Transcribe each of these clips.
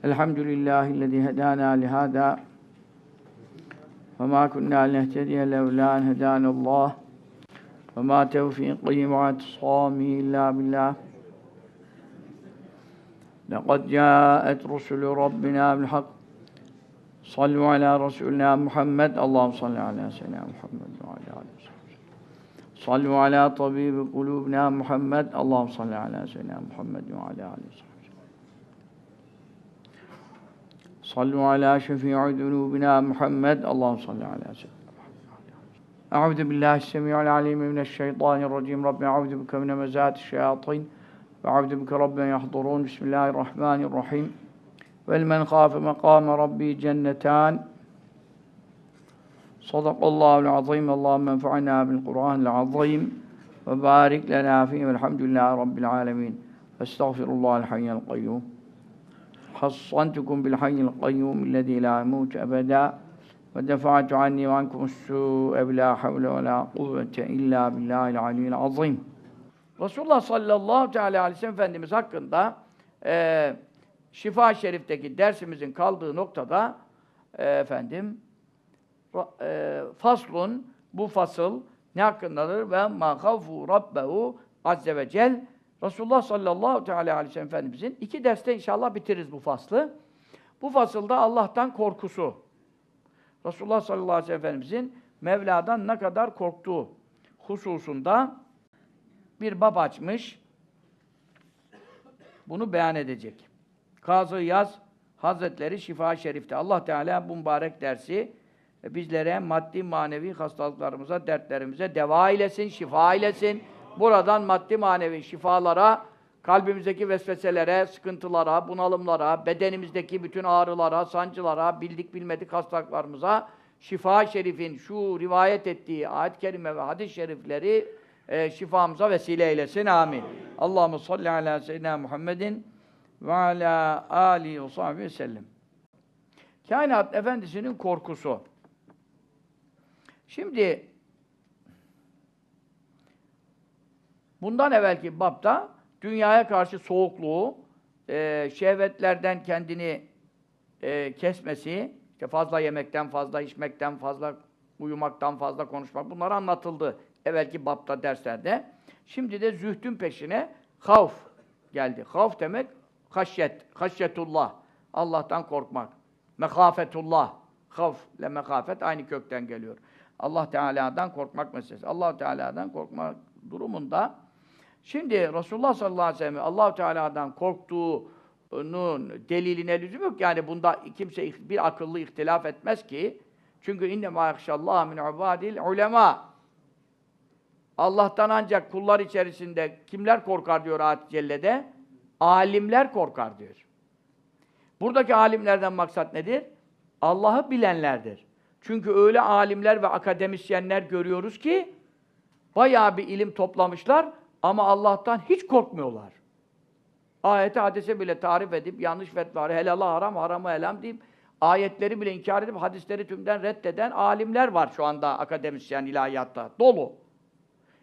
الحمد لله الذي هدانا لهذا وما كنا لنهتدي لولا أن هدانا الله وما توفيقي واعتصامي إلا بالله. لقد جاءت رسل ربنا بالحق. صلوا على رسولنا محمد. اللهم صل على سيدنا محمد وعلى آله وصحبه. صلوا على طبيب قلوبنا محمد. اللهم صل على سيدنا محمد وعلى آله وصحبه. صلوا على شفيع ذنوبنا محمد. اللهم صل على سيدنا أعوذ بالله السميع العليم من الشيطان الرجيم. رب أعوذ بك من مزات الشياطين وأعوذ بك رب يحضرون. بسم الله الرحمن الرحيم. ولمن خاف مقام ربي جنتان. صدق الله العظيم. اللهم انفعنا بالقرآن العظيم وبارك لنا فيه. والحمد لله رب العالمين. أستغفر الله الحي القيوم. حصنتكم بالحي القيوم الذي لا يموت أبدا ودفعت عني وعنكم السوء بلا حول ولا قوة إلا بالله العلي العظيم Resulullah sallallahu teala aleyhi ve sellem Efendimiz hakkında e, Şifa Şerif'teki dersimizin kaldığı noktada e, efendim e, faslun bu fasıl ne hakkındadır? Ve ma havfu rabbehu azze ve cel Resulullah sallallahu teala aleyhi ve sellem Efendimizin iki derste inşallah bitiririz bu faslı. Bu fasılda Allah'tan korkusu. Resulullah sallallahu aleyhi ve sellem Efendimizin Mevla'dan ne kadar korktuğu hususunda bir bab açmış. Bunu beyan edecek. Kazı Yaz Hazretleri Şifa Şerif'te Allah Teala bu mübarek dersi bizlere maddi manevi hastalıklarımıza, dertlerimize deva eylesin, şifa eylesin. Buradan maddi manevi şifalara, kalbimizdeki vesveselere, sıkıntılara, bunalımlara, bedenimizdeki bütün ağrılara, sancılara, bildik bilmedik hastalıklarımıza şifa şerifin şu rivayet ettiği ayet-i kerime ve hadis-i şerifleri e, şifamıza vesile eylesin. Amin. Allahumme salli ala seyyidina Muhammedin ve ala alihi ve sahbihi ve sellem. Kainat Efendisi'nin korkusu. Şimdi bundan evvelki babda dünyaya karşı soğukluğu, e, şehvetlerden kendini e, kesmesi, işte fazla yemekten, fazla içmekten, fazla uyumaktan, fazla konuşmak bunlar anlatıldı evvelki babda derslerde. Şimdi de zühdün peşine havf geldi. Havf demek haşyet, haşyetullah. Allah'tan korkmak. Mekafetullah. Havf ile mekafet aynı kökten geliyor. Allah Teala'dan korkmak meselesi. Allah Teala'dan korkmak durumunda şimdi Resulullah sallallahu aleyhi ve sellem Allah Teala'dan korktuğunun deliline lüzum yok. Yani bunda kimse bir akıllı ihtilaf etmez ki. Çünkü inne ma yahşallah min ibadil ulema. Allah'tan ancak kullar içerisinde kimler korkar diyor ayet cellede? Alimler korkar diyor. Buradaki alimlerden maksat nedir? Allah'ı bilenlerdir. Çünkü öyle alimler ve akademisyenler görüyoruz ki bayağı bir ilim toplamışlar ama Allah'tan hiç korkmuyorlar. Ayete hadise bile tarif edip yanlış fetvaları helala haram, haramı helam deyip ayetleri bile inkar edip hadisleri tümden reddeden alimler var şu anda akademisyen ilahiyatta. Dolu.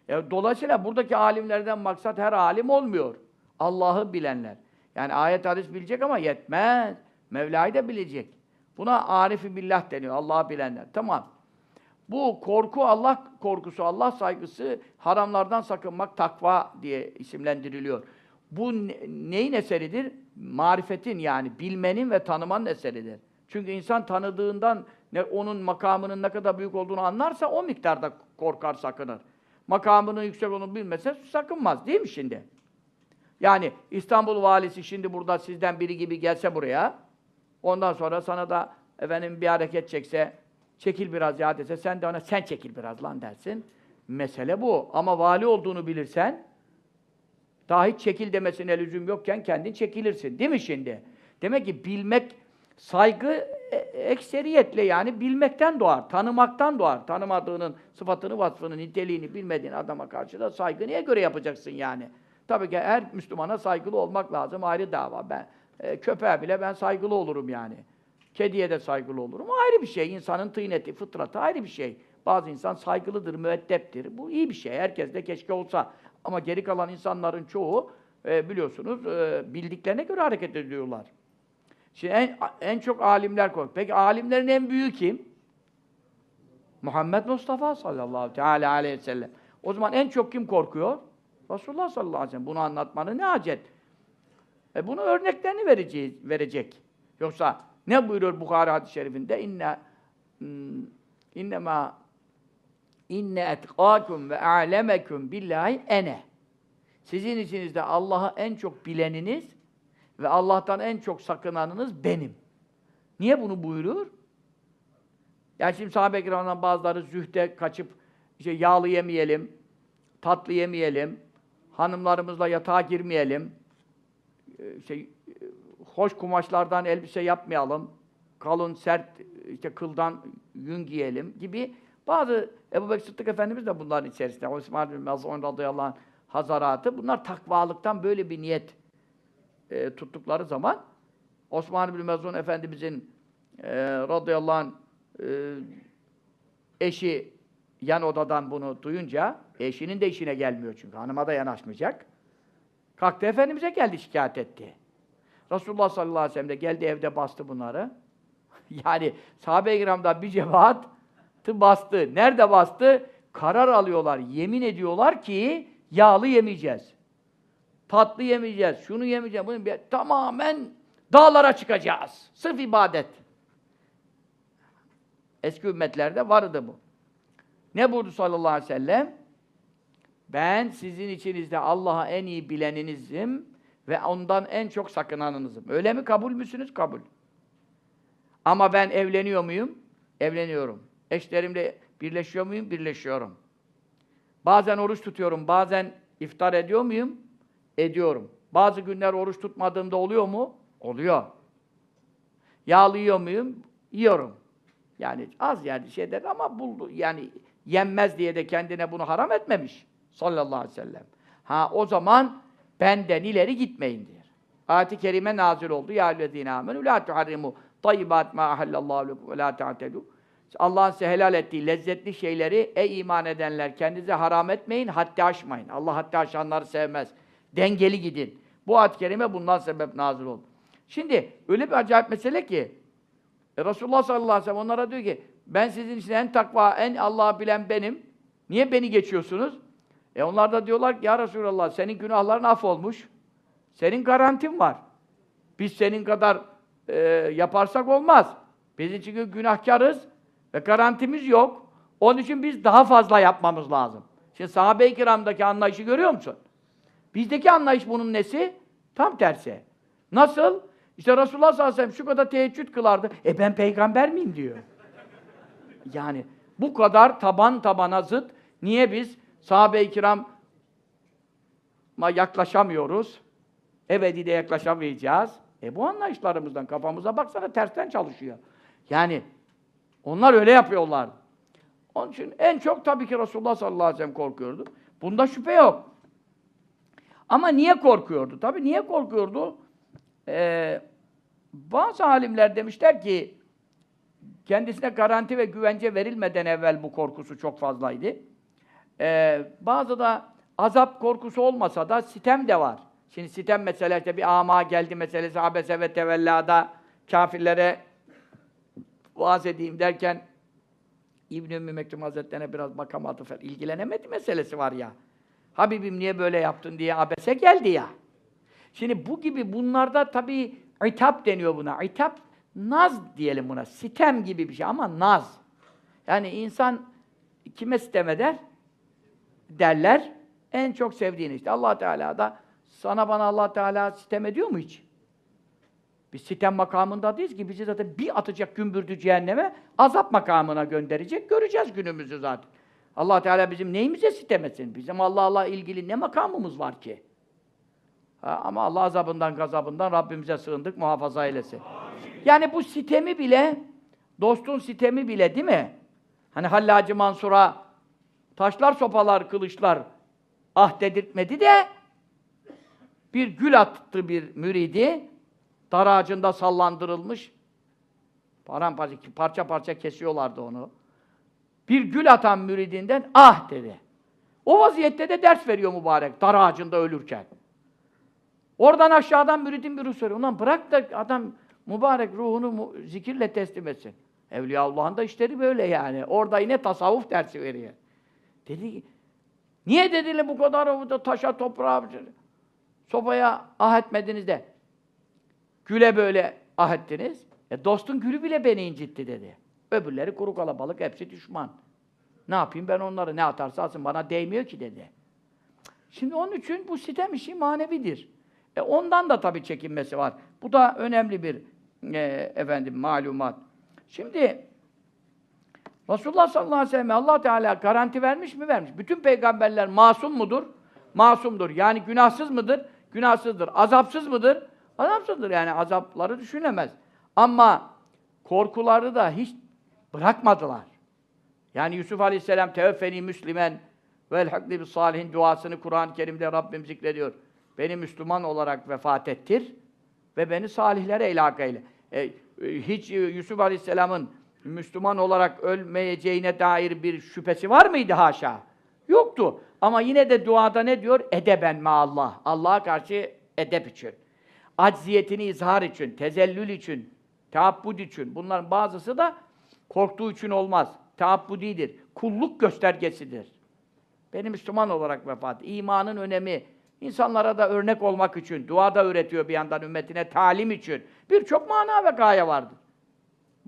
E, dolayısıyla buradaki alimlerden maksat her alim olmuyor. Allah'ı bilenler. Yani ayet hadis bilecek ama yetmez. Mevla'yı da bilecek. Buna arifi billah deniyor. Allah'ı bilenler. Tamam. Bu korku Allah korkusu, Allah saygısı, haramlardan sakınmak takva diye isimlendiriliyor. Bu neyin eseridir? Marifetin yani bilmenin ve tanımanın eseridir. Çünkü insan tanıdığından ne, onun makamının ne kadar büyük olduğunu anlarsa o miktarda korkar, sakınır. Makamının yüksek olduğunu bilmese sakınmaz değil mi şimdi? Yani İstanbul valisi şimdi burada sizden biri gibi gelse buraya, ondan sonra sana da efendim bir hareket çekse, çekil biraz ya dese, sen de ona sen çekil biraz lan dersin. Mesele bu. Ama vali olduğunu bilirsen, daha hiç çekil demesine lüzum yokken kendin çekilirsin. Değil mi şimdi? Demek ki bilmek, saygı e, ekseriyetle yani bilmekten doğar, tanımaktan doğar. Tanımadığının sıfatını, vasfını, niteliğini bilmediğin adama karşı da saygı niye göre yapacaksın yani? Tabii ki her Müslümana saygılı olmak lazım, ayrı dava. Ben e, köpeğe bile ben saygılı olurum yani. Kediye de saygılı olurum. Ayrı bir şey. İnsanın tıyneti, fıtratı ayrı bir şey. Bazı insan saygılıdır, müeddeptir. Bu iyi bir şey. Herkes de keşke olsa. Ama geri kalan insanların çoğu e, biliyorsunuz e, bildiklerine göre hareket ediyorlar. Şimdi en, en çok alimler korkuyor. Peki alimlerin en büyüğü kim? Muhammed Mustafa sallallahu teala aleyhi ve sellem. O zaman en çok kim korkuyor? Resulullah sallallahu aleyhi ve sellem. Bunu anlatmanın ne acet? E bunu örneklerini vereceğiz, verecek. Yoksa ne buyuruyor Bukhari hadis-i şerifinde? İnne hmm, innema inne etkâkum ve a'lemekum billahi ene. Sizin içinizde Allah'ı en çok bileniniz ve Allah'tan en çok sakınanınız benim. Niye bunu buyuruyor? Yani şimdi sahabe-i kiramdan bazıları zühde kaçıp işte yağlı yemeyelim, tatlı yemeyelim, hanımlarımızla yatağa girmeyelim, e, şey, hoş kumaşlardan elbise yapmayalım, kalın, sert işte kıldan yün giyelim gibi bazı Ebu Bekir Sıddık Efendimiz de bunların içerisinde. Osman bin Maz'un radıyallahu anh hazaratı. Bunlar takvalıktan böyle bir niyet e, tuttukları zaman Osman bin Maz'un Efendimizin e, radıyallahu anh e, eşi yan odadan bunu duyunca eşinin de işine gelmiyor çünkü. Hanıma da yanaşmayacak. Kalktı Efendimiz'e geldi şikayet etti. Resulullah sallallahu aleyhi ve sellem de geldi evde bastı bunları. yani sahabe-i kiramdan bir cemaat bastı. Nerede bastı? Karar alıyorlar. Yemin ediyorlar ki yağlı yemeyeceğiz. Tatlı yemeyeceğiz. Şunu yemeyeceğiz. Bunu bir, tamamen dağlara çıkacağız. Sırf ibadet. Eski ümmetlerde vardı bu. Ne buyurdu sallallahu aleyhi ve sellem? Ben sizin içinizde Allah'a en iyi bileninizim ve ondan en çok sakınanınızım. Öyle mi? Kabul müsünüz? Kabul. Ama ben evleniyor muyum? Evleniyorum. Eşlerimle birleşiyor muyum? Birleşiyorum. Bazen oruç tutuyorum, bazen iftar ediyor muyum? Ediyorum. Bazı günler oruç tutmadığımda oluyor mu? Oluyor. Yağlı yiyor muyum? Yiyorum. Yani az yani şeyler ama buldu. Yani yenmez diye de kendine bunu haram etmemiş. Sallallahu aleyhi ve sellem. Ha o zaman benden ileri gitmeyin diyor. Ayet-i kerime nazil oldu. Ya eyyühellezîne âmenû lâ tuharrimû tayyibât mâ ahallallâhu lekum ve lâ ta'tedû. Allah'ın size helal ettiği lezzetli şeyleri ey iman edenler kendinize haram etmeyin, haddi aşmayın. Allah haddi aşanları sevmez. Dengeli gidin. Bu ayet-i kerime bundan sebep nazil oldu. Şimdi öyle bir acayip mesele ki e, Resulullah sallallahu aleyhi ve sellem onlara diyor ki ben sizin için en takva, en Allah'ı bilen benim. Niye beni geçiyorsunuz? E onlar da diyorlar ki ya Resulallah senin günahların af olmuş. Senin garantin var. Biz senin kadar e, yaparsak olmaz. Biz çünkü günahkarız ve garantimiz yok. Onun için biz daha fazla yapmamız lazım. Şimdi sahabe-i kiramdaki anlayışı görüyor musun? Bizdeki anlayış bunun nesi? Tam tersi. Nasıl? İşte Resulullah sallallahu aleyhi ve sellem şu kadar teheccüd kılardı. E ben peygamber miyim diyor. Yani bu kadar taban tabana zıt. Niye biz sahabe-i kirama yaklaşamıyoruz? Ebedi de yaklaşamayacağız. E bu anlayışlarımızdan kafamıza baksana tersten çalışıyor. Yani onlar öyle yapıyorlar. Onun için en çok tabii ki Resulullah sallallahu aleyhi ve sellem korkuyordu. Bunda şüphe yok. Ama niye korkuyordu? Tabii niye korkuyordu? Ee, bazı alimler demişler ki kendisine garanti ve güvence verilmeden evvel bu korkusu çok fazlaydı. Ee, bazı da azap korkusu olmasa da sitem de var. Şimdi sitem mesela işte bir ama geldi meselesi abese ve tevellada kafirlere vaaz edeyim derken İbn-i Ümmü Mektum Hazretlerine biraz bakamadı falan. İlgilenemedi meselesi var ya. Habibim niye böyle yaptın diye abese geldi ya. Şimdi bu gibi bunlarda tabii itap deniyor buna. İtap, naz diyelim buna. Sitem gibi bir şey ama naz. Yani insan kime sitem eder? Derler. En çok sevdiğini işte. allah Teala da sana bana allah Teala sitem ediyor mu hiç? Biz sitem makamında değiliz ki bizi zaten bir atacak gümbürdü cehenneme azap makamına gönderecek. Göreceğiz günümüzü zaten. allah Teala bizim neyimize sitem etsin? Bizim Allah Allah ilgili ne makamımız var ki? Ha, ama Allah azabından, gazabından Rabbimize sığındık, muhafaza eylesin. Yani bu sitemi bile, dostun sitemi bile değil mi? Hani Hallacı Mansur'a taşlar, sopalar, kılıçlar ah dedirtmedi de bir gül attı bir müridi, dar ağacında sallandırılmış, paramparça, parça parça kesiyorlardı onu. Bir gül atan müridinden ah dedi. O vaziyette de ders veriyor mübarek, dar ağacında ölürken. Oradan aşağıdan müridin bir soruyor. Ulan bırak da adam mübarek ruhunu zikirle teslim etsin. Evliyaullah'ın da işleri böyle yani. Orada yine tasavvuf dersi veriyor. Dedi ki, niye dediler bu kadar taşa, toprağa, sobaya ah etmediniz de güle böyle ah ettiniz. E dostun gülü bile beni incitti dedi. Öbürleri kuru kalabalık, hepsi düşman. Ne yapayım ben onları ne atarsa atsın bana değmiyor ki dedi. Şimdi onun için bu sitem işi manevidir. E ondan da tabii çekinmesi var. Bu da önemli bir e, efendim malumat. Şimdi Resulullah sallallahu aleyhi ve sellem Allah Teala garanti vermiş mi vermiş. Bütün peygamberler masum mudur? Masumdur. Yani günahsız mıdır? Günahsızdır. Azapsız mıdır? Azapsızdır. Yani azapları düşünemez. Ama korkuları da hiç bırakmadılar. Yani Yusuf Aleyhisselam teveffeni müslimen ve elhakli bis salihin duasını Kur'an-ı Kerim'de Rabbim zikrediyor. Beni Müslüman olarak vefat ettir ve beni salihlere ilhak eyle. E, e, hiç e, Yusuf Aleyhisselam'ın Müslüman olarak ölmeyeceğine dair bir şüphesi var mıydı haşa? Yoktu. Ama yine de duada ne diyor? Edeben Allah. Allah'a karşı edep için. Acziyetini izhar için, tezellül için, taabbud için. Bunların bazısı da korktuğu için olmaz. Taabbudidir. Kulluk göstergesidir. Beni Müslüman olarak vefat. İmanın önemi, insanlara da örnek olmak için, duada öğretiyor bir yandan ümmetine, talim için. Birçok mana ve gaye vardır.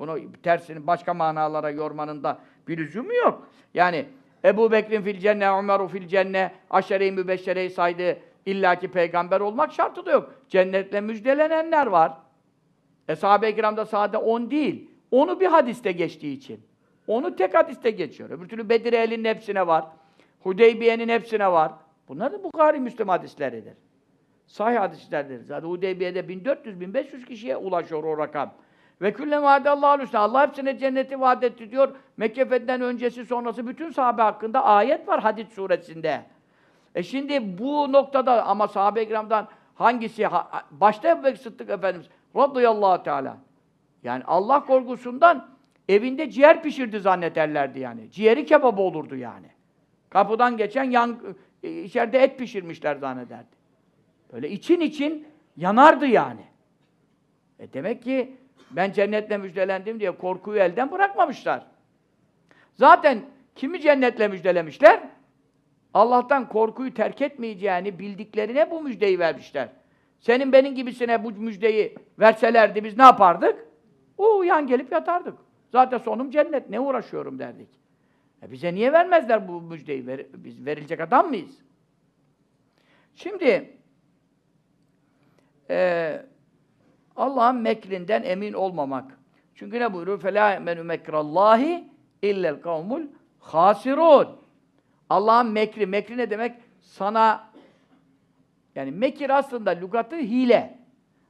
Bunu tersini başka manalara yormanın da bir lüzumu yok. Yani Ebu Bekir'in fil cenne, Ömer'u fil cenne, aşere-i mübeşşereyi saydı. illaki peygamber olmak şartı da yok. Cennetle müjdelenenler var. Eshab-ı kiramda sade on değil. Onu bir hadiste geçtiği için. Onu tek hadiste geçiyor. Öbür türlü Bedir ehlinin hepsine var. Hudeybiye'nin hepsine var. Bunlar da Bukhari Müslim hadisleridir. Sahih hadislerdir. Zaten Hudeybiye'de 1400-1500 kişiye ulaşıyor o rakam. Ve külle vaadallahu hüsnâ. Allah hepsine cenneti vaat etti diyor. Mekke fethinden öncesi sonrası bütün sahabe hakkında ayet var Hadid suresinde. E şimdi bu noktada ama sahabe-i kiramdan hangisi ha- başta Ebu Bekir Sıddık Efendimiz radıyallahu teala. Yani Allah korkusundan evinde ciğer pişirdi zannederlerdi yani. Ciğeri kebap olurdu yani. Kapıdan geçen yan, e, içeride et pişirmişler zannederdi. Böyle için için yanardı yani. E demek ki ben cennetle müjdelendim diye korkuyu elden bırakmamışlar. Zaten kimi cennetle müjdelemişler? Allah'tan korkuyu terk etmeyeceğini bildiklerine bu müjdeyi vermişler. Senin benim gibisine bu müjdeyi verselerdi biz ne yapardık? O yan gelip yatardık. Zaten sonum cennet, ne uğraşıyorum derdik. E bize niye vermezler bu müjdeyi? Ver- biz verilecek adam mıyız? Şimdi eee Allah'ın mekrinden emin olmamak. Çünkü ne buyuruyor? فَلَا يَمَنُ مَكْرَ اللّٰهِ اِلَّا الْقَوْمُ الْخَاسِرُونَ Allah'ın mekri, mekri ne demek? Sana yani mekir aslında lügatı hile.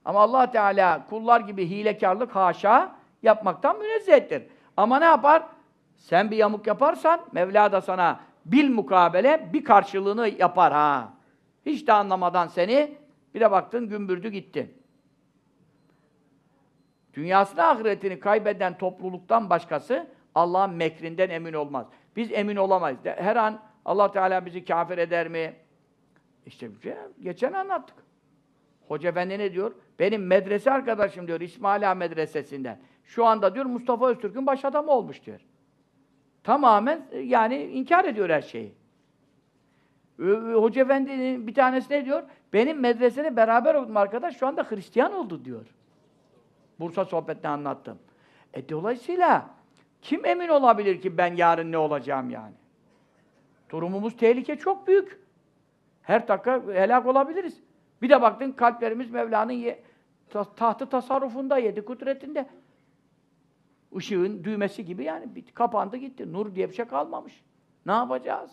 Ama Allah Teala kullar gibi hilekarlık haşa yapmaktan münezzehtir. Ama ne yapar? Sen bir yamuk yaparsan Mevla da sana bil mukabele bir karşılığını yapar ha. Hiç de anlamadan seni bir de baktın gümbürdü gitti. Dünyasını ahiretini kaybeden topluluktan başkası Allah'ın mekrinden emin olmaz. Biz emin olamayız. Her an Allah Teala bizi kafir eder mi? İşte şey- geçen anlattık. Hoca Efendi ne diyor? Benim medrese arkadaşım diyor İsmaila medresesinden. Şu anda diyor Mustafa Öztürk'ün baş adamı olmuş diyor. Tamamen e, yani inkar ediyor her şeyi. Hoca Efendi'nin bir tanesi ne diyor? Benim medresede beraber okudum arkadaş şu anda Hristiyan oldu diyor. Bursa sohbetinde anlattım. E dolayısıyla kim emin olabilir ki ben yarın ne olacağım yani? Durumumuz tehlike çok büyük. Her dakika helak olabiliriz. Bir de baktın kalplerimiz Mevla'nın ye- ta- tahtı tasarrufunda, yedi kudretinde. Işığın düğmesi gibi yani bit- kapandı gitti. Nur diye bir şey kalmamış. Ne yapacağız?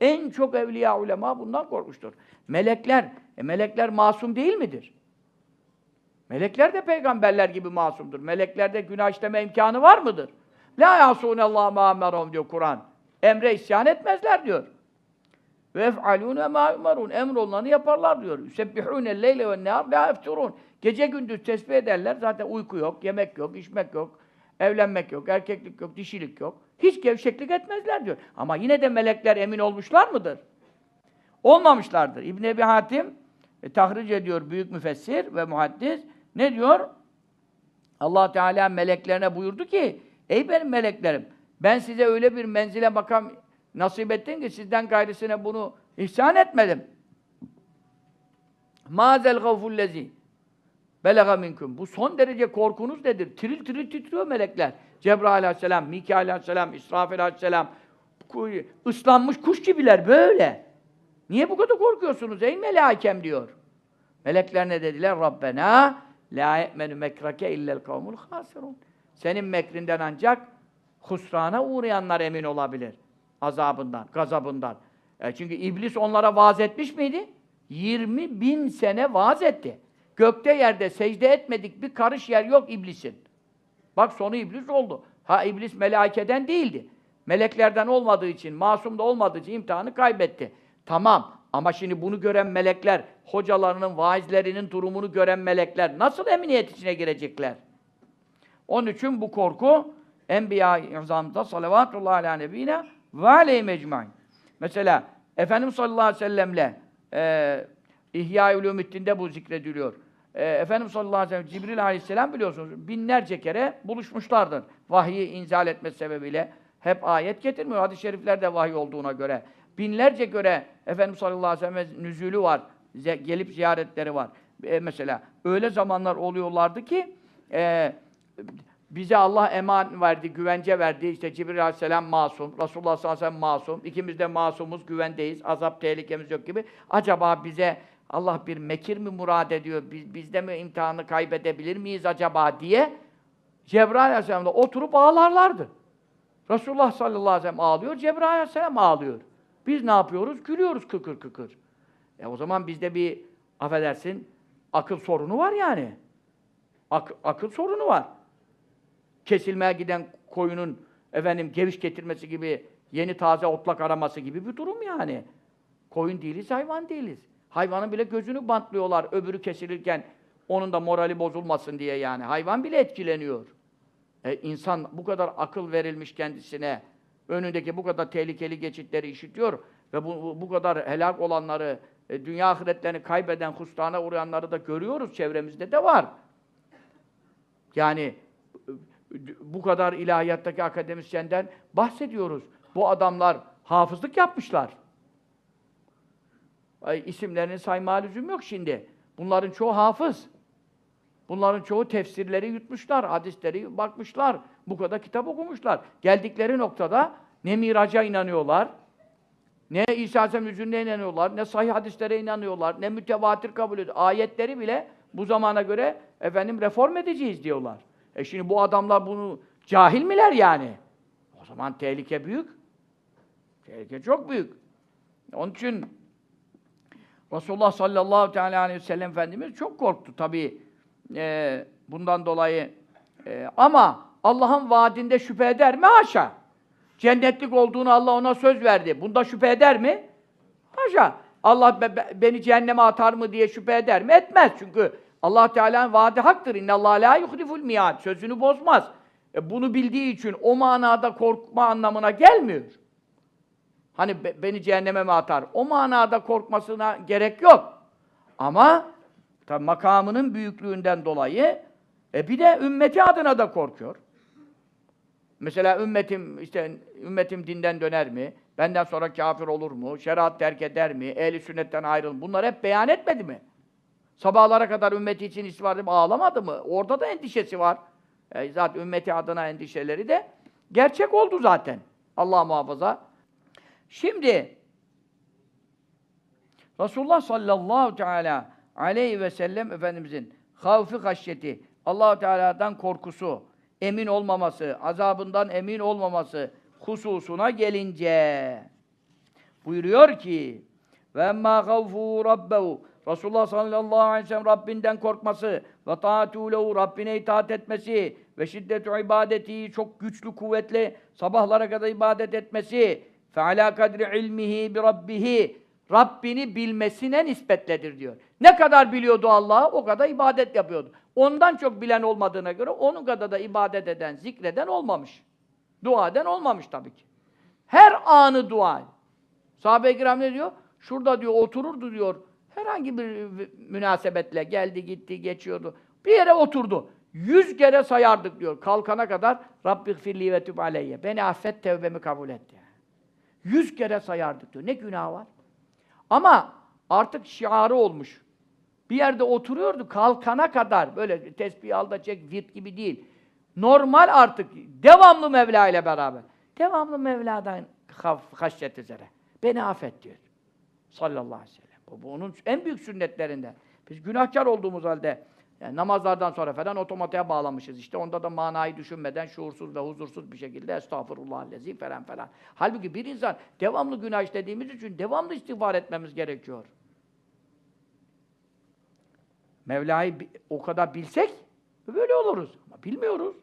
En çok evliya ulema bundan korkmuştur. Melekler, e melekler masum değil midir? Melekler de peygamberler gibi masumdur. Meleklerde günah işleme imkanı var mıdır? La yasûnellâhe mâ diyor Kur'an. Emre isyan etmezler diyor. Ve ef'alûne mâ yumarûn. Emrolunanı yaparlar diyor. Yusebbihûne leyle ve nehâr la efturûn. Gece gündüz tesbih ederler. Zaten uyku yok, yemek yok, içmek yok, evlenmek yok, erkeklik yok, dişilik yok. Hiç gevşeklik etmezler diyor. Ama yine de melekler emin olmuşlar mıdır? Olmamışlardır. İbn Ebi Hatim e, tahric ediyor büyük müfessir ve muhaddis. Ne diyor? Allah Teala meleklerine buyurdu ki, ey benim meleklerim, ben size öyle bir menzile makam nasip ettim ki sizden gayrısına bunu ihsan etmedim. Mazel gavfullezi belaga minkum. Bu son derece korkunuz nedir? Tiril tiril titriyor melekler. Cebrail aleyhisselam, Mikail aleyhisselam, İsrafil aleyhisselam, ıslanmış kuş gibiler böyle. Niye bu kadar korkuyorsunuz ey melaikem diyor. Melekler ne dediler? Rabbena la ye'menu mekrake illel kavmul hasirun. Senin mekrinden ancak husrana uğrayanlar emin olabilir. Azabından, gazabından. E çünkü iblis onlara vaaz etmiş miydi? 20 bin sene vaaz etti. Gökte yerde secde etmedik bir karış yer yok iblisin. Bak sonu iblis oldu. Ha iblis melaikeden değildi. Meleklerden olmadığı için, masum da olmadığı için imtihanı kaybetti. Tamam ama şimdi bunu gören melekler, hocalarının, vaizlerinin durumunu gören melekler nasıl emniyet içine girecekler? Onun için bu korku Enbiya-i İzam'da salavatullahi ala nebine ve aleyhi mecmain. Mesela Efendimiz sallallahu aleyhi ve sellemle e, İhya-i Ulûmiddin'de bu zikrediliyor. E, Efendimiz sallallahu aleyhi ve sellem Cibril aleyhisselam biliyorsunuz binlerce kere buluşmuşlardır. Vahyi inzal etmesi sebebiyle hep ayet getirmiyor. Hadis-i şeriflerde vahiy olduğuna göre. Binlerce göre Efendimiz sallallahu aleyhi ve sellem nüzülü var. ze- gelip ziyaretleri var. E, mesela öyle zamanlar oluyorlardı ki e, bize Allah eman verdi, güvence verdi. İşte Cibril Aleyhisselam masum, Resulullah sallallahu aleyhi ve sellem masum. İkimiz de masumuz, güvendeyiz. Azap tehlikemiz yok gibi. Acaba bize Allah bir mekir mi murad ediyor? Biz, biz de mi imtihanı kaybedebilir miyiz acaba diye Cebrail Aleyhisselam'da oturup ağlarlardı. Resulullah sallallahu aleyhi ve sellem ağlıyor, Cebrail Aleyhisselam ağlıyor. Biz ne yapıyoruz? Gülüyoruz kıkır kıkır. E o zaman bizde bir, affedersin, akıl sorunu var yani. Ak- akıl sorunu var kesilmeye giden koyunun efendim geviş getirmesi gibi, yeni taze otlak araması gibi bir durum yani. Koyun değiliz, hayvan değiliz. Hayvanın bile gözünü bantlıyorlar öbürü kesilirken onun da morali bozulmasın diye yani. Hayvan bile etkileniyor. E, insan bu kadar akıl verilmiş kendisine, önündeki bu kadar tehlikeli geçitleri işitiyor ve bu, bu, kadar helak olanları, e, dünya ahiretlerini kaybeden, husrana uğrayanları da görüyoruz, çevremizde de var. Yani bu kadar ilahiyattaki akademisyenden bahsediyoruz. Bu adamlar hafızlık yapmışlar. Ay, isimlerini saymaya lüzum yok şimdi. Bunların çoğu hafız. Bunların çoğu tefsirleri yutmuşlar, hadisleri bakmışlar. Bu kadar kitap okumuşlar. Geldikleri noktada ne miraca inanıyorlar, ne İsa Aleyhisselam inanıyorlar, ne sahih hadislere inanıyorlar, ne mütevatir kabul ediyor. Ayetleri bile bu zamana göre efendim reform edeceğiz diyorlar. E şimdi bu adamlar bunu cahil miler yani? O zaman tehlike büyük. Tehlike çok büyük. Onun için Resulullah sallallahu teala aleyhi ve sellem Efendimiz çok korktu tabii e, bundan dolayı. E, ama Allah'ın vaadinde şüphe eder mi? Haşa. Cennetlik olduğunu Allah ona söz verdi. Bunda şüphe eder mi? Haşa. Allah be- be- beni cehenneme atar mı diye şüphe eder mi? Etmez. Çünkü Allah Teala'nın vaadi haktır. İnne Allah la yuhliful miad. Sözünü bozmaz. E, bunu bildiği için o manada korkma anlamına gelmiyor. Hani be- beni cehenneme mi atar? O manada korkmasına gerek yok. Ama tabi makamının büyüklüğünden dolayı e bir de ümmeti adına da korkuyor. Mesela ümmetim işte ümmetim dinden döner mi? Benden sonra kafir olur mu? Şeriat terk eder mi? Ehli sünnetten ayrılır. Bunlar hep beyan etmedi mi? Sabahlara kadar ümmeti için istiğfar edip ağlamadı mı? Orada da endişesi var. E, zaten ümmeti adına endişeleri de gerçek oldu zaten. Allah muhafaza. Şimdi Resulullah sallallahu teala aleyhi ve sellem Efendimizin havfi haşyeti, allah Teala'dan korkusu, emin olmaması, azabından emin olmaması hususuna gelince buyuruyor ki ve emmâ gavfû rabbehu. Resulullah sallallahu aleyhi ve sellem Rabbinden korkması ve taatû lehu Rabbine itaat etmesi ve şiddetu ibadeti çok güçlü kuvvetli sabahlara kadar ibadet etmesi fe alâ kadri ilmihi bi rabbihi Rabbini bilmesine nispetledir diyor. Ne kadar biliyordu Allah'ı o kadar ibadet yapıyordu. Ondan çok bilen olmadığına göre onun kadar da ibadet eden, zikreden olmamış. Dua eden olmamış tabii ki. Her anı dua. Sahabe-i kiram ne diyor? Şurada diyor otururdu diyor. Herhangi bir münasebetle geldi gitti geçiyordu. Bir yere oturdu. Yüz kere sayardık diyor. Kalkana kadar Rabbi gfirli ve tüb aleyye. Beni affet, tevbemi kabul et diye. Yüz kere sayardık diyor. Ne günah var? Ama artık şiarı olmuş. Bir yerde oturuyordu kalkana kadar böyle tesbih al çek virt gibi değil. Normal artık devamlı Mevla ile beraber. Devamlı Mevla'dan haşyet üzere. Beni affet diyor. Sallallahu aleyhi ve sellem. Bu, bu onun en büyük sünnetlerinden. Biz günahkar olduğumuz halde yani namazlardan sonra falan otomatiğe bağlamışız işte. Onda da manayı düşünmeden şuursuz ve huzursuz bir şekilde estağfurullahallezi falan falan. Halbuki bir insan devamlı günah işlediğimiz için devamlı istiğfar etmemiz gerekiyor. Mevla'yı o kadar bilsek böyle oluruz. Ama bilmiyoruz.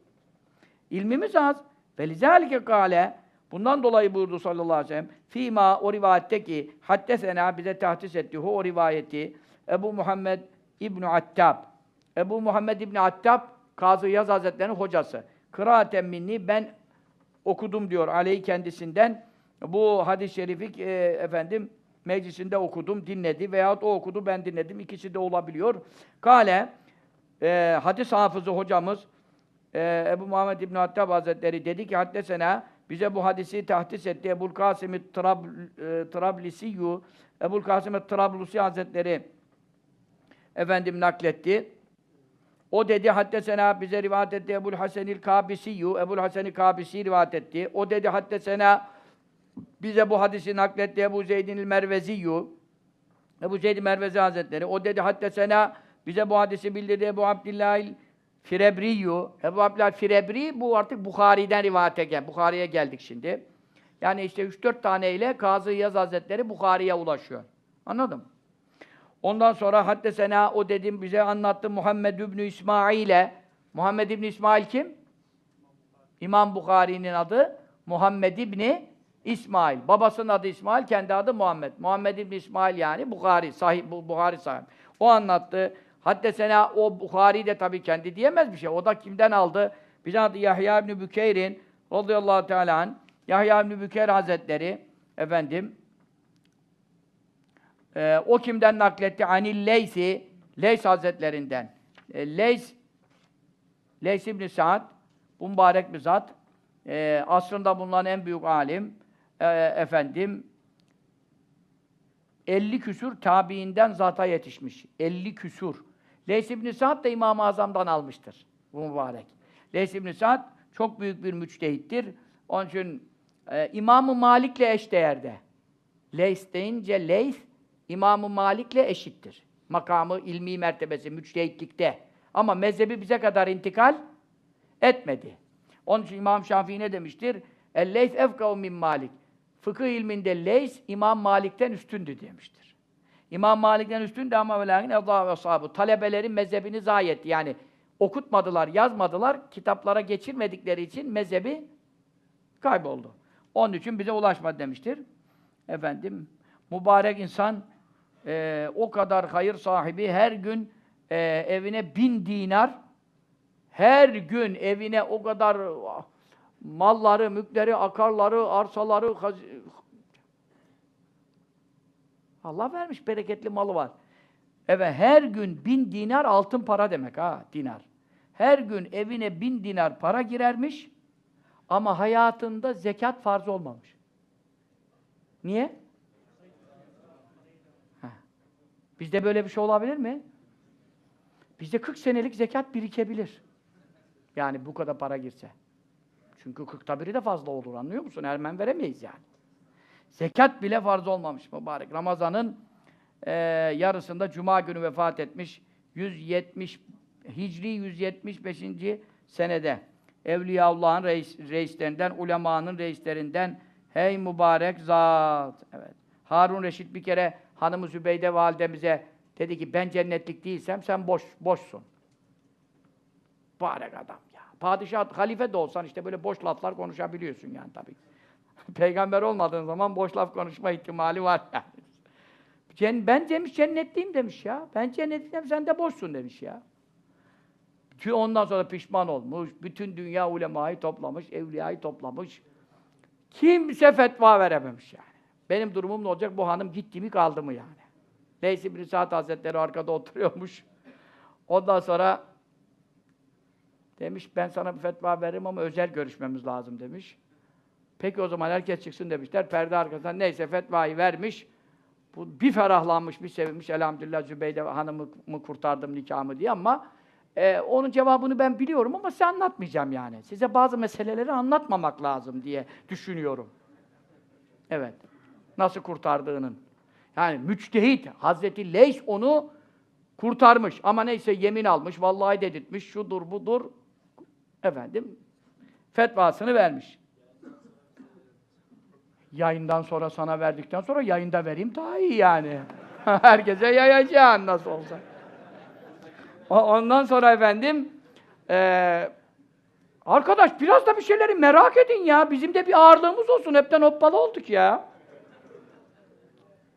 İlmimiz az. Ve lizâlike kâle Bundan dolayı buyurdu sallallahu aleyhi ve sellem fîmâ o rivayette ki haddesena bize tahsis etti o rivayeti Ebu Muhammed İbn Attab Ebu Muhammed İbn Attab Kazı Yaz Hazretleri'nin hocası. Kıraaten minni ben okudum diyor aleyhi kendisinden. Bu hadis-i şerifi e, efendim meclisinde okudum, dinledi veyahut o okudu, ben dinledim. İkisi de olabiliyor. Kale e, hadis hafızı hocamız e, Ebu Muhammed İbn Hattab Hazretleri dedi ki haddesena bize bu hadisi tahdis etti. Ebul Kasım Trab, e, Trablisiyyu Ebul Kasım Trablusi Hazretleri efendim nakletti. O dedi haddesena bize rivayet etti Ebul Hasenil Kabisiyyu Ebul Hasenil Kabisi rivayet etti. O dedi haddesena bize bu hadisi nakletti Ebu Zeydinil Merveziyyu Ebu Zeyd Mervezi Hazretleri. O dedi haddesena bize bu hadisi bildirdi Ebu Abdillahil Firebriyyu. Ebu Abdillah Firebri bu artık Bukhari'den rivayete gel. Bukhari'ye geldik şimdi. Yani işte 3-4 tane ile Kazı Yaz Hazretleri Bukhari'ye ulaşıyor. Anladın mı? Ondan sonra haddesena o dedim bize anlattı Muhammed İbni İsmail'e. Muhammed İbni İsmail kim? İmam Bukhari'nin adı Muhammed İbni İsmail. Babasının adı İsmail, kendi adı Muhammed. Muhammed İbni İsmail yani Bukhari, sahih, bu Bukhari sahip. O anlattı. Haddesena o Bukhari de tabii kendi diyemez bir şey. O da kimden aldı? Bize adı Yahya İbni Bükeyr'in radıyallahu teala anh, Yahya İbni Bükeyr Hazretleri efendim ee, o kimden nakletti? Anil Leysi, Leys Hazretlerinden. E, Leys, Leys İbn Sa'd, bu mübarek bir zat. E, asrında bulunan en büyük alim. E, efendim, 50 küsur tabiinden zata yetişmiş. 50 küsur. Leys İbn Sa'd da İmam-ı Azam'dan almıştır. Bu mübarek. Leys İbn Sa'd çok büyük bir müçtehittir. Onun için e, İmam-ı Malik'le eşdeğerde. Leys deyince Leys, İmam-ı Malik'le eşittir. Makamı, ilmi mertebesi, müçtehitlikte. Ama mezhebi bize kadar intikal etmedi. Onun için İmam Şafii ne demiştir? El-Leys efkav min Malik. Fıkıh ilminde Leys, İmam Malik'ten üstündü demiştir. İmam Malik'ten üstündü ama ve lakin Allah ve sahabu. Talebelerin mezhebini zayi etti. Yani okutmadılar, yazmadılar, kitaplara geçirmedikleri için mezhebi kayboldu. Onun için bize ulaşmadı demiştir. Efendim, mübarek insan e, o kadar hayır sahibi her gün e, evine bin dinar her gün evine o kadar ah, malları, mülkleri, akarları, arsaları Allah vermiş bereketli malı var. Evet her gün bin dinar altın para demek ha dinar. Her gün evine bin dinar para girermiş ama hayatında zekat farz olmamış. Niye? Ha. Bizde böyle bir şey olabilir mi? Bizde 40 senelik zekat birikebilir. Yani bu kadar para girse. Çünkü 40'ta biri de fazla olur anlıyor musun? Hemen veremeyiz yani. Zekat bile farz olmamış mübarek. Ramazan'ın e, yarısında Cuma günü vefat etmiş. 170 Hicri 175. senede. Evliyaullah'ın reis, reislerinden, ulemanın reislerinden hey mübarek zat. Evet. Harun Reşit bir kere hanımı Zübeyde validemize dedi ki ben cennetlik değilsem sen boş boşsun. Mübarek adam ya. Padişah, halife de olsan işte böyle boş laflar konuşabiliyorsun yani tabii. Peygamber olmadığın zaman boş laf konuşma ihtimali var yani. Ben demiş cennetliyim demiş ya. Ben cennetliyim sen de boşsun demiş ya. Çünkü ondan sonra pişman olmuş. Bütün dünya ulemayı toplamış, evliyayı toplamış. Kimse fetva verememiş yani. Benim durumum ne olacak? Bu hanım gitti mi kaldı mı yani? Leys İbn Sa'd Hazretleri arkada oturuyormuş. Ondan sonra Demiş ben sana bir fetva veririm ama özel görüşmemiz lazım demiş. Peki o zaman herkes çıksın demişler. Perde arkasından neyse fetvayı vermiş. Bu bir ferahlanmış, bir sevinmiş. Elhamdülillah Zübeyde hanımı kurtardım nikahımı diye ama e, onun cevabını ben biliyorum ama size anlatmayacağım yani. Size bazı meseleleri anlatmamak lazım diye düşünüyorum. Evet. Nasıl kurtardığının. Yani müçtehit, Hazreti Leys onu kurtarmış. Ama neyse yemin almış, vallahi dedirtmiş, şudur budur. Efendim, fetvasını vermiş. Yayından sonra sana verdikten sonra yayında vereyim daha iyi yani. Herkese yayacaksın nasıl olsa. Ondan sonra efendim eee, arkadaş biraz da bir şeyleri merak edin ya. Bizim de bir ağırlığımız olsun. Hepten hoppalı olduk ya.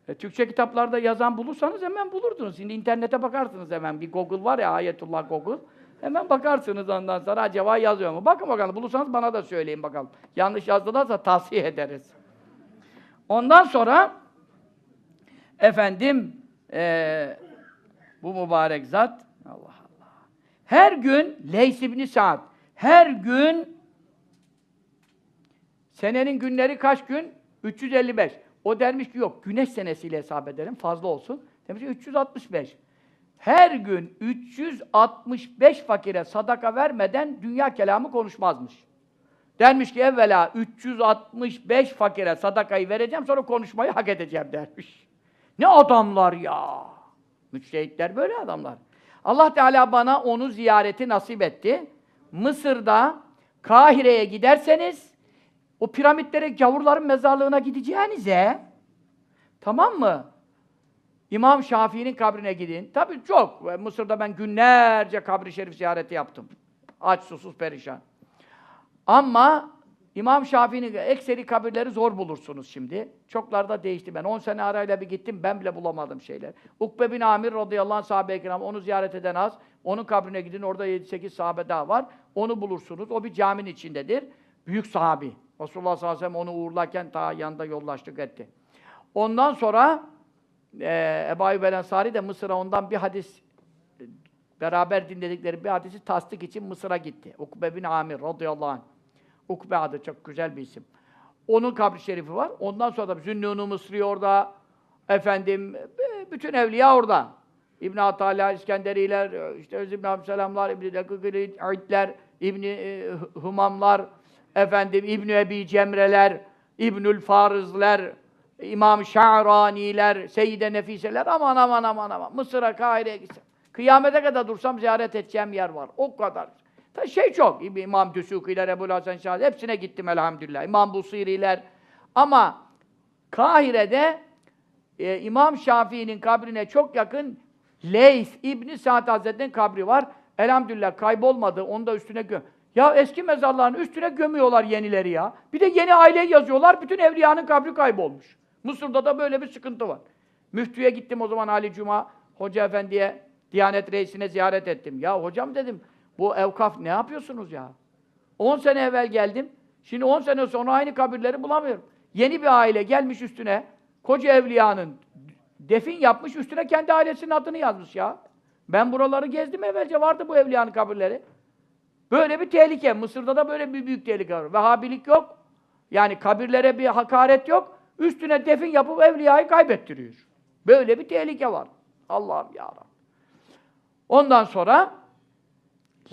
E, Türkçe kitaplarda yazan bulursanız hemen bulurdunuz. Şimdi internete bakarsınız hemen. Bir Google var ya Ayetullah Google. Hemen bakarsınız ondan sonra acaba yazıyor mu? Bakın bakalım. Bulursanız bana da söyleyin bakalım. Yanlış yazdılarsa tavsiye ederiz. Ondan sonra efendim eee, bu mübarek zat Allah Allah. Her gün Leys ibn Sa'd her gün senenin günleri kaç gün? 355. O dermiş ki yok güneş senesiyle hesap edelim fazla olsun. Demiş ki 365. Her gün 365 fakire sadaka vermeden dünya kelamı konuşmazmış. Dermiş ki evvela 365 fakire sadakayı vereceğim sonra konuşmayı hak edeceğim dermiş. Ne adamlar ya! Müçtehitler böyle adamlar. Allah Teala bana onu ziyareti nasip etti. Mısır'da Kahire'ye giderseniz o piramitlere gavurların mezarlığına gideceğinize tamam mı? İmam Şafii'nin kabrine gidin. Tabii çok. Mısır'da ben günlerce kabri şerif ziyareti yaptım. Aç, susuz, perişan. Ama İmam Şafii'nin ekseri kabirleri zor bulursunuz şimdi. Çokları da değişti. Ben 10 sene arayla bir gittim, ben bile bulamadım şeyler. Ukbe bin Amir radıyallahu anh sahabe-i onu ziyaret eden az. Onun kabrine gidin, orada 7-8 sahabe daha var. Onu bulursunuz. O bir caminin içindedir. Büyük sahabi. Resulullah sallallahu aleyhi ve sellem onu uğurlarken ta yanında yollaştık etti. Ondan sonra e, Ebu Ayyub el-Ensari de Mısır'a ondan bir hadis e, beraber dinledikleri bir hadisi tasdik için Mısır'a gitti. Ukbe bin Amir radıyallahu anh. Ukbe adı çok güzel bir isim. Onun kabri şerifi var. Ondan sonra da Zünnûn-u Mısri orada. Efendim, e, bütün evliya orada. İbn Atala, İskenderiler, e, işte Öz İbn Abdüselamlar, İbn Dakikler, İbn Humamlar, efendim İbn Ebi Cemreler, İbnül Farizler, İmam Şa'raniler, Seyyide Nefiseler aman aman aman aman. Mısır'a, Kahire'ye gitsem. Kıyamete kadar dursam ziyaret edeceğim yer var. O kadar. Ta şey çok. İmam Düsukiler, Ebu Hasan Şahı hepsine gittim elhamdülillah. İmam Busiriler. Ama Kahire'de e, İmam Şafii'nin kabrine çok yakın Leys İbni Sa'd Hazretleri'nin kabri var. Elhamdülillah kaybolmadı. Onu da üstüne gö Ya eski mezarların üstüne gömüyorlar yenileri ya. Bir de yeni aile yazıyorlar. Bütün evliyanın kabri kaybolmuş. Mısır'da da böyle bir sıkıntı var. Müftüye gittim o zaman Ali Cuma Hoca Efendi'ye, Diyanet Reisi'ne ziyaret ettim. Ya hocam dedim, bu evkaf ne yapıyorsunuz ya? 10 sene evvel geldim. Şimdi 10 sene sonra aynı kabirleri bulamıyorum. Yeni bir aile gelmiş üstüne. Koca evliyanın defin yapmış, üstüne kendi ailesinin adını yazmış ya. Ben buraları gezdim evvelce, vardı bu evliyanın kabirleri. Böyle bir tehlike. Mısır'da da böyle bir büyük tehlike var. Vehhabilik yok. Yani kabirlere bir hakaret yok. Üstüne defin yapıp evliyayı kaybettiriyor. Böyle bir tehlike var. Allah'ım ya. Ondan sonra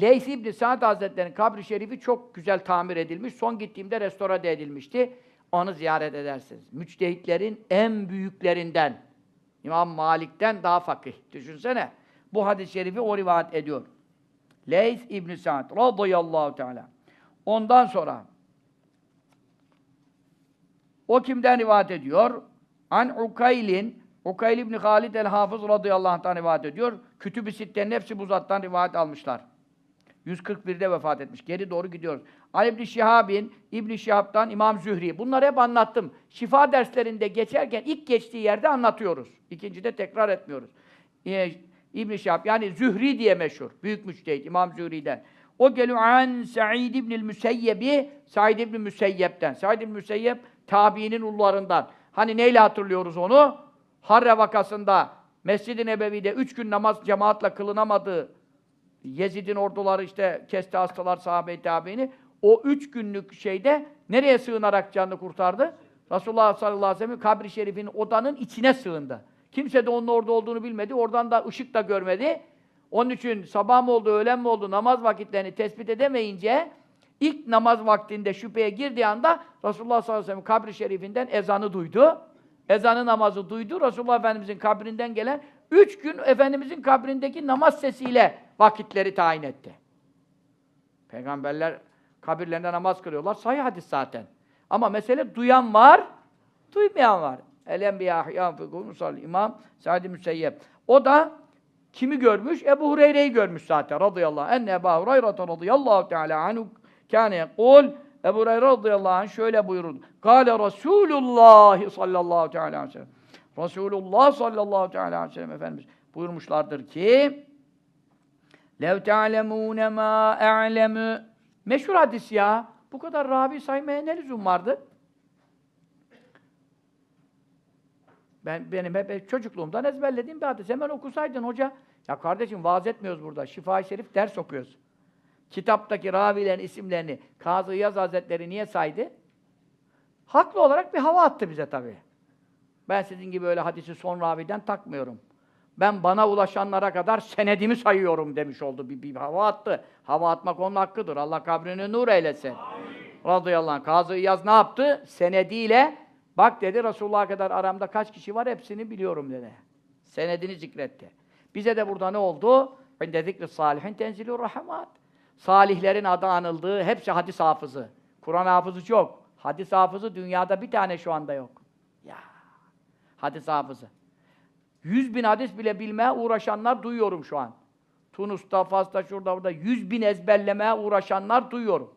Leys İbni Sa'd Hazretleri'nin kabri şerifi çok güzel tamir edilmiş. Son gittiğimde restore de edilmişti. Onu ziyaret edersiniz. Müçtehitlerin en büyüklerinden. İmam Malik'ten daha fakih. Düşünsene. Bu hadis-i şerifi o rivayet ediyor. Leys İbni Sa'd radıyallahu teala. Ondan sonra o kimden rivayet ediyor? An Ukaylin Ukayl İbni Halid el-Hafız radıyallahu anh'tan rivayet ediyor. Kütüb-i Sitte'nin hepsi bu zattan rivayet almışlar. 141'de vefat etmiş. Geri doğru gidiyoruz. Ali İbni Şihab'in, İbni Şihab'dan İmam Zühri. Bunları hep anlattım. Şifa derslerinde geçerken ilk geçtiği yerde anlatıyoruz. İkincide tekrar etmiyoruz. Ee, İbni Şihab yani Zühri diye meşhur. Büyük müçtehit İmam Zühri'den. O geliyor an Sa'id İbnül Müseyyebi Sa'id İbn Müseyyep'ten. Sa'id İbn Müseyyep tabiinin ullarından. Hani neyle hatırlıyoruz onu? Harre vakasında Mescid-i Nebevi'de üç gün namaz cemaatle kılınamadığı Yezid'in orduları işte kesti hastalar sahabe-i tabiini. O üç günlük şeyde nereye sığınarak canını kurtardı? Resulullah sallallahu aleyhi ve sellem kabri şerifinin odanın içine sığındı. Kimse de onun orada olduğunu bilmedi. Oradan da ışık da görmedi. Onun için sabah mı oldu, öğlen mi oldu namaz vakitlerini tespit edemeyince ilk namaz vaktinde şüpheye girdiği anda Resulullah sallallahu aleyhi ve sellem kabri şerifinden ezanı duydu. Ezanı namazı duydu. Resulullah Efendimizin kabrinden gelen üç gün Efendimizin kabrindeki namaz sesiyle vakitleri tayin etti. Peygamberler kabirlerinde namaz kılıyorlar. Sahih hadis zaten. Ama mesele duyan var, duymayan var. El enbiya ahyan fi İmam Sa'd Müseyyep. O da kimi görmüş? Ebu Hureyre'yi görmüş zaten radıyallahu anh. Enne Ebu Hureyre radıyallahu teala anhu kâne yekul Ebu Hureyre radıyallahu anh şöyle buyurur. Kâle Resulullah sallallahu teala aleyhi ve sellem. Resulullah sallallahu teala aleyhi ve sellem Efendimiz buyurmuşlardır ki Lev te'alemûne mâ e'lemü Meşhur hadis ya. Bu kadar ravi saymaya ne lüzum vardı? Ben benim hep çocukluğumdan ezberlediğim bir hadis. Hemen okusaydın hoca. Ya kardeşim vaaz etmiyoruz burada. Şifa-i Şerif ders okuyoruz. Kitaptaki ravilerin isimlerini Kazı Yaz Hazretleri niye saydı? Haklı olarak bir hava attı bize tabii. Ben sizin gibi öyle hadisi son raviden takmıyorum. Ben bana ulaşanlara kadar senedimi sayıyorum demiş oldu. Bir, bir hava attı. Hava atmak onun hakkıdır. Allah kabrini nur eylesin. Radıyallahu anh. Kazı İyaz ne yaptı? Senediyle bak dedi Resulullah'a kadar aramda kaç kişi var hepsini biliyorum dedi. Senedini zikretti. Bize de burada ne oldu? İnde zikri salihin tenzilur rahmat. Salihlerin adı anıldığı hepsi hadis hafızı. Kur'an hafızı çok. Hadis hafızı dünyada bir tane şu anda yok. Ya. Hadis hafızı. Yüz bin hadis bile bilmeye uğraşanlar duyuyorum şu an. Tunus'ta, Fas'ta, şurada, burada yüz bin ezberlemeye uğraşanlar duyuyorum.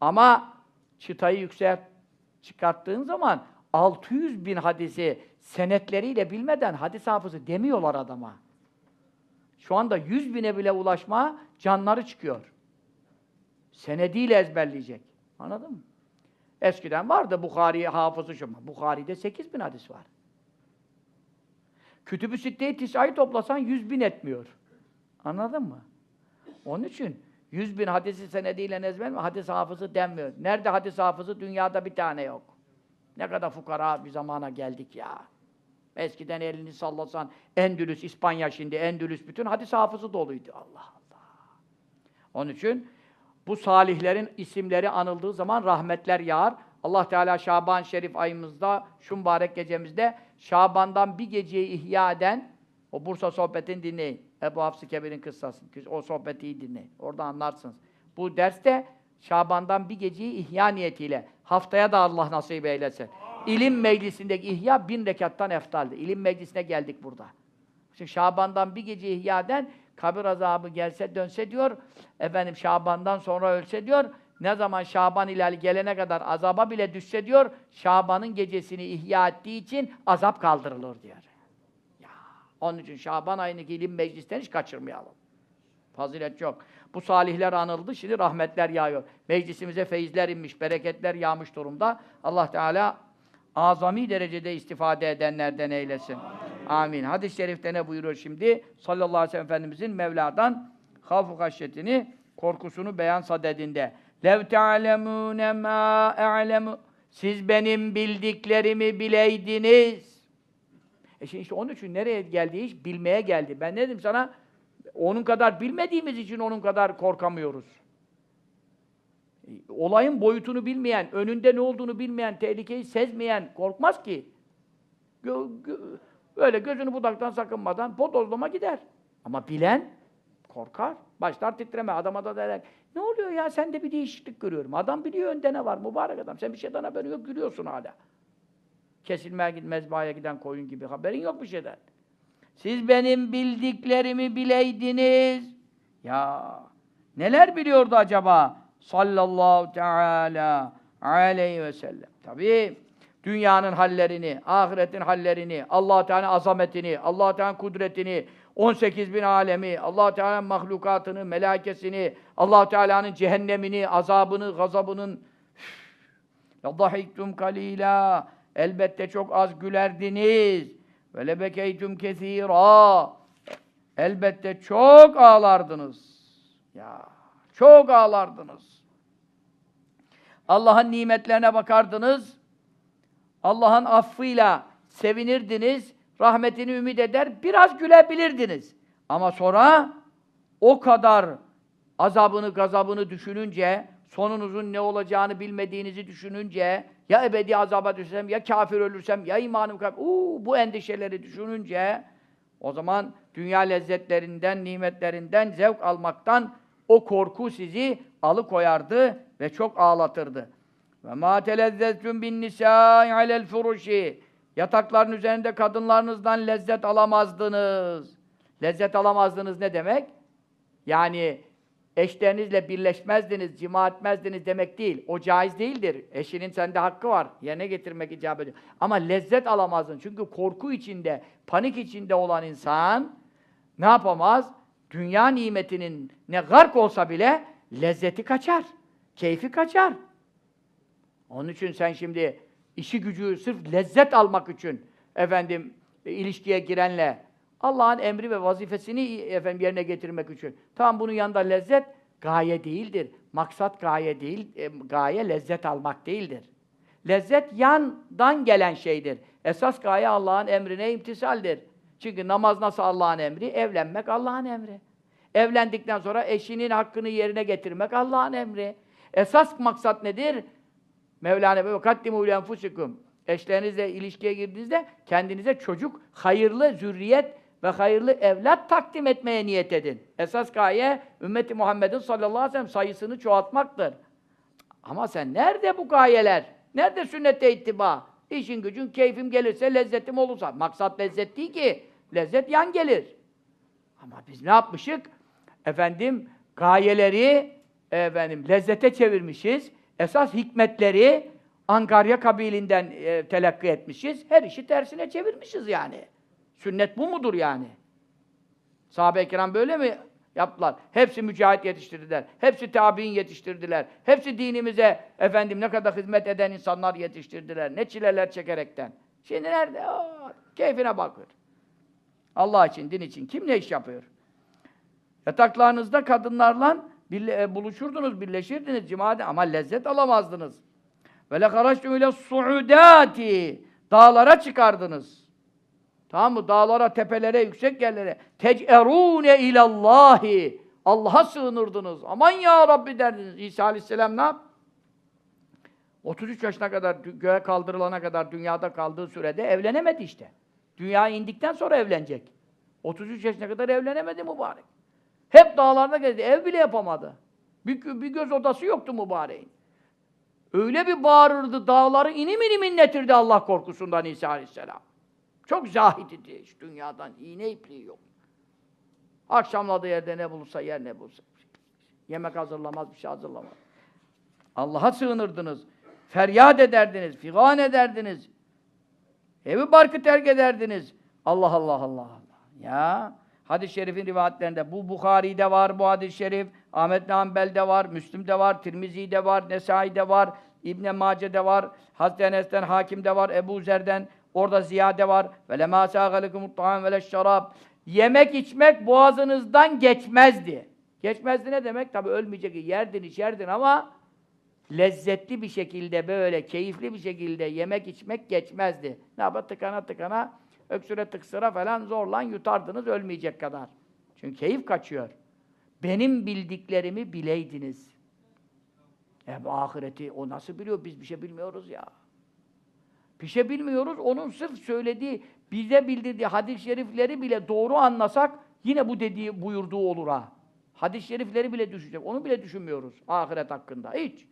Ama çıtayı yükselt çıkarttığın zaman 600 bin hadisi senetleriyle bilmeden hadis hafızı demiyorlar adama. Şu anda 100 bine bile ulaşma canları çıkıyor. Senediyle ezberleyecek. Anladın mı? Eskiden vardı Bukhari hafızı şu. Bukhari'de 8 bin hadis var. Kütüb-ü Sitte-i Tisa'yı toplasan 100 bin etmiyor. Anladın mı? Onun için 100 bin hadisi senediyle ezber mi? Hadis hafızı denmiyor. Nerede hadis hafızı? Dünyada bir tane yok. Ne kadar fukara bir zamana geldik ya. Eskiden elini sallasan Endülüs, İspanya şimdi Endülüs bütün hadis hafızı doluydu. Allah Allah. Onun için bu salihlerin isimleri anıldığı zaman rahmetler yağar. Allah Teala Şaban Şerif ayımızda, şu mübarek gecemizde Şaban'dan bir geceyi ihya eden o Bursa sohbetini dinleyin. Ebu Hafs-ı Kebir'in kıssasını. O sohbeti iyi dinleyin. Orada anlarsınız. Bu derste Şaban'dan bir geceyi ihya niyetiyle haftaya da Allah nasip eylesin. İlim meclisindeki ihya bin rekattan eftaldi. İlim meclisine geldik burada. Şimdi Şaban'dan bir gece ihya eden kabir azabı gelse dönse diyor. Efendim Şaban'dan sonra ölse diyor. Ne zaman Şaban ilali gelene kadar azaba bile düşse diyor. Şaban'ın gecesini ihya ettiği için azap kaldırılır diyor. Onun için Şaban ayındaki ilim meclisten hiç kaçırmayalım. Fazilet yok. Bu salihler anıldı, şimdi rahmetler yağıyor. Meclisimize feyizler inmiş, bereketler yağmış durumda. Allah Teala azami derecede istifade edenlerden eylesin. Amin. Hadis-i şerifte ne buyuruyor şimdi? Sallallahu aleyhi ve sellem Efendimizin Mevla'dan havf-ı haşyetini, korkusunu beyan sadedinde. Lev te'alemûne mâ e'lemû Siz benim bildiklerimi bileydiniz. E şimdi işte onun için nereye geldi iş? Bilmeye geldi. Ben ne dedim sana? Onun kadar bilmediğimiz için onun kadar korkamıyoruz. E, Olayın boyutunu bilmeyen, önünde ne olduğunu bilmeyen, tehlikeyi sezmeyen korkmaz ki. Böyle gözünü budaktan sakınmadan bodozlama gider. Ama bilen korkar. Başlar titreme. Adama da derler, ne oluyor ya sen de bir değişiklik görüyorum. Adam biliyor önde ne var mübarek adam. Sen bir şeyden haberin yok gülüyorsun hala kesilmeye git mezbahaya giden koyun gibi haberin yok bir şeyden. Siz benim bildiklerimi bileydiniz. Ya neler biliyordu acaba? Sallallahu teala aleyhi ve sellem. Tabii dünyanın hallerini, ahiretin hallerini, Allah Teala azametini, Allah Teala kudretini, 18 bin alemi, Allah Teala mahlukatını, melakesini, Allah Teala'nın cehennemini, azabını, gazabının ya dahiktum kalila Elbette çok az gülerdiniz. Ve lebekeytum kesira. elbette çok ağlardınız. Ya çok ağlardınız. Allah'ın nimetlerine bakardınız. Allah'ın affıyla sevinirdiniz. Rahmetini ümit eder, biraz gülebilirdiniz. Ama sonra o kadar azabını, gazabını düşününce, sonunuzun ne olacağını bilmediğinizi düşününce, ya ebedi azaba düşsem, ya kafir ölürsem, ya imanım kayıp, uuu bu endişeleri düşününce, o zaman dünya lezzetlerinden, nimetlerinden, zevk almaktan o korku sizi alıkoyardı ve çok ağlatırdı. Ve ma telezzetun bin nisâ'i alel furuşi. Yatakların üzerinde kadınlarınızdan lezzet alamazdınız. Lezzet alamazdınız ne demek? Yani eşlerinizle birleşmezdiniz, cima etmezdiniz demek değil. O caiz değildir. Eşinin sende hakkı var. Yerine getirmek icap ediyor. Ama lezzet alamazdın. Çünkü korku içinde, panik içinde olan insan ne yapamaz? Dünya nimetinin ne gark olsa bile lezzeti kaçar. Keyfi kaçar. Onun için sen şimdi işi gücü sırf lezzet almak için efendim ilişkiye girenle Allah'ın emri ve vazifesini efendim yerine getirmek için. Tamam bunun yanında lezzet gaye değildir. Maksat gaye değil, e, gaye lezzet almak değildir. Lezzet yandan gelen şeydir. Esas gaye Allah'ın emrine imtisaldir. Çünkü namaz nasıl Allah'ın emri? Evlenmek Allah'ın emri. Evlendikten sonra eşinin hakkını yerine getirmek Allah'ın emri. Esas maksat nedir? Mevlana ve kaddimu enfusikum. Eşlerinizle ilişkiye girdiğinizde kendinize çocuk, hayırlı zürriyet ve hayırlı evlat takdim etmeye niyet edin. Esas gaye ümmeti Muhammed'in sallallahu aleyhi ve sellem sayısını çoğaltmaktır. Ama sen nerede bu gayeler? Nerede sünnete ittiba? İşin gücün keyfim gelirse, lezzetim olursa. Maksat lezzet değil ki. Lezzet yan gelir. Ama biz ne yapmışık? Efendim gayeleri efendim lezzete çevirmişiz. Esas hikmetleri Angarya kabilinden e, telakki etmişiz. Her işi tersine çevirmişiz yani. Sünnet bu mudur yani? Sahabe-i kiram böyle mi yaptılar? Hepsi mücahit yetiştirdiler. Hepsi tabi'in yetiştirdiler. Hepsi dinimize efendim ne kadar hizmet eden insanlar yetiştirdiler. Ne çileler çekerekten. Şimdi nerede? Aa, keyfine bakıyor. Allah için, din için kim ne iş yapıyor? Yataklarınızda kadınlarla e, buluşurdunuz, birleşirdiniz cimade ama lezzet alamazdınız. Ve le haraçtum ile suudati dağlara çıkardınız. Tamam mı? Dağlara, tepelere, yüksek yerlere. Tec'erûne ilallahi. Allah'a sığınırdınız. Aman ya Rabbi derdiniz. İsa Aleyhisselam ne yap? 33 yaşına kadar, göğe kaldırılana kadar dünyada kaldığı sürede evlenemedi işte. Dünyaya indikten sonra evlenecek. 33 yaşına kadar evlenemedi mübarek. Hep dağlarda gezdi. Ev bile yapamadı. Bir, bir göz odası yoktu mübareğin. Öyle bir bağırırdı, dağları inim inim inletirdi Allah korkusundan İsa Aleyhisselam. Çok zahid idi. Hiç dünyadan iğne ipliği yok. Akşamladığı yerde ne bulursa yer ne bulursa. Yemek hazırlamaz, bir şey hazırlamaz. Allah'a sığınırdınız. Feryat ederdiniz, figan ederdiniz. Evi barkı terk ederdiniz. Allah Allah Allah Allah. Ya hadis-i şerifin rivayetlerinde bu Bukhari'de var bu hadis-i şerif, Ahmet Hanbel'de var, Müslim'de var, Tirmizi'de var, Nesai'de var, İbn Mace'de var, Hazreti Enes'ten Hakim'de var, Ebu Zer'den orada ziyade var. Ve lemâ sâgalekumut ta'am ve şarab. Yemek içmek boğazınızdan geçmezdi. Geçmezdi ne demek? Tabi ölmeyecek, yerdin içerdin ama lezzetli bir şekilde böyle, keyifli bir şekilde yemek içmek geçmezdi. Ne yapar? Tıkana tıkana, öksüre tıksıra falan zorlan yutardınız ölmeyecek kadar. Çünkü keyif kaçıyor. Benim bildiklerimi bileydiniz. E bu ahireti o nasıl biliyor? Biz bir şey bilmiyoruz ya. Bir şey bilmiyoruz. Onun sırf söylediği, bize bildirdiği hadis-i şerifleri bile doğru anlasak yine bu dediği buyurduğu olur ha. Hadis-i şerifleri bile düşecek. Onu bile düşünmüyoruz ahiret hakkında. Hiç.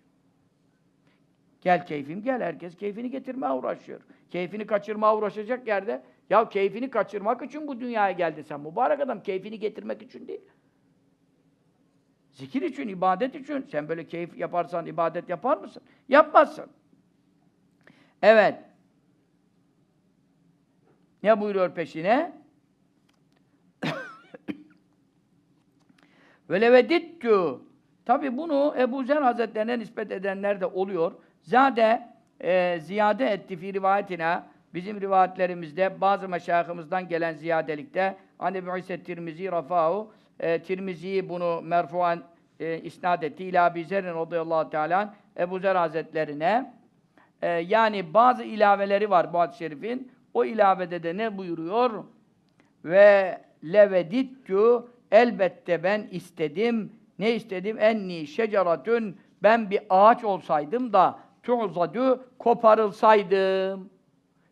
Gel keyfim gel. Herkes keyfini getirmeye uğraşıyor. Keyfini kaçırmaya uğraşacak yerde ya keyfini kaçırmak için bu dünyaya geldi sen. Mübarek adam keyfini getirmek için değil. Zikir için, ibadet için. Sen böyle keyif yaparsan ibadet yapar mısın? Yapmazsın. Evet. Ne buyuruyor peşine? Ve levedittu. Tabi bunu Ebu Zer Hazretlerine nispet edenler de oluyor. Zade e, ziyade etti fi rivayetine bizim rivayetlerimizde bazı meşayihimizden gelen ziyadelikte hani Ebu İse Tirmizi Rafa'u e, Tirmizi bunu merfuan e, isnad etti. İlâ Ebu Zer'in radıyallahu anh, Ebu Zer Hazretlerine e, yani bazı ilaveleri var bu hadis-i şerifin. O ilavede de ne buyuruyor? Ve levedittu elbette ben istedim. Ne istedim? Enni şeceratün ben bir ağaç olsaydım da tu'zadu koparılsaydım.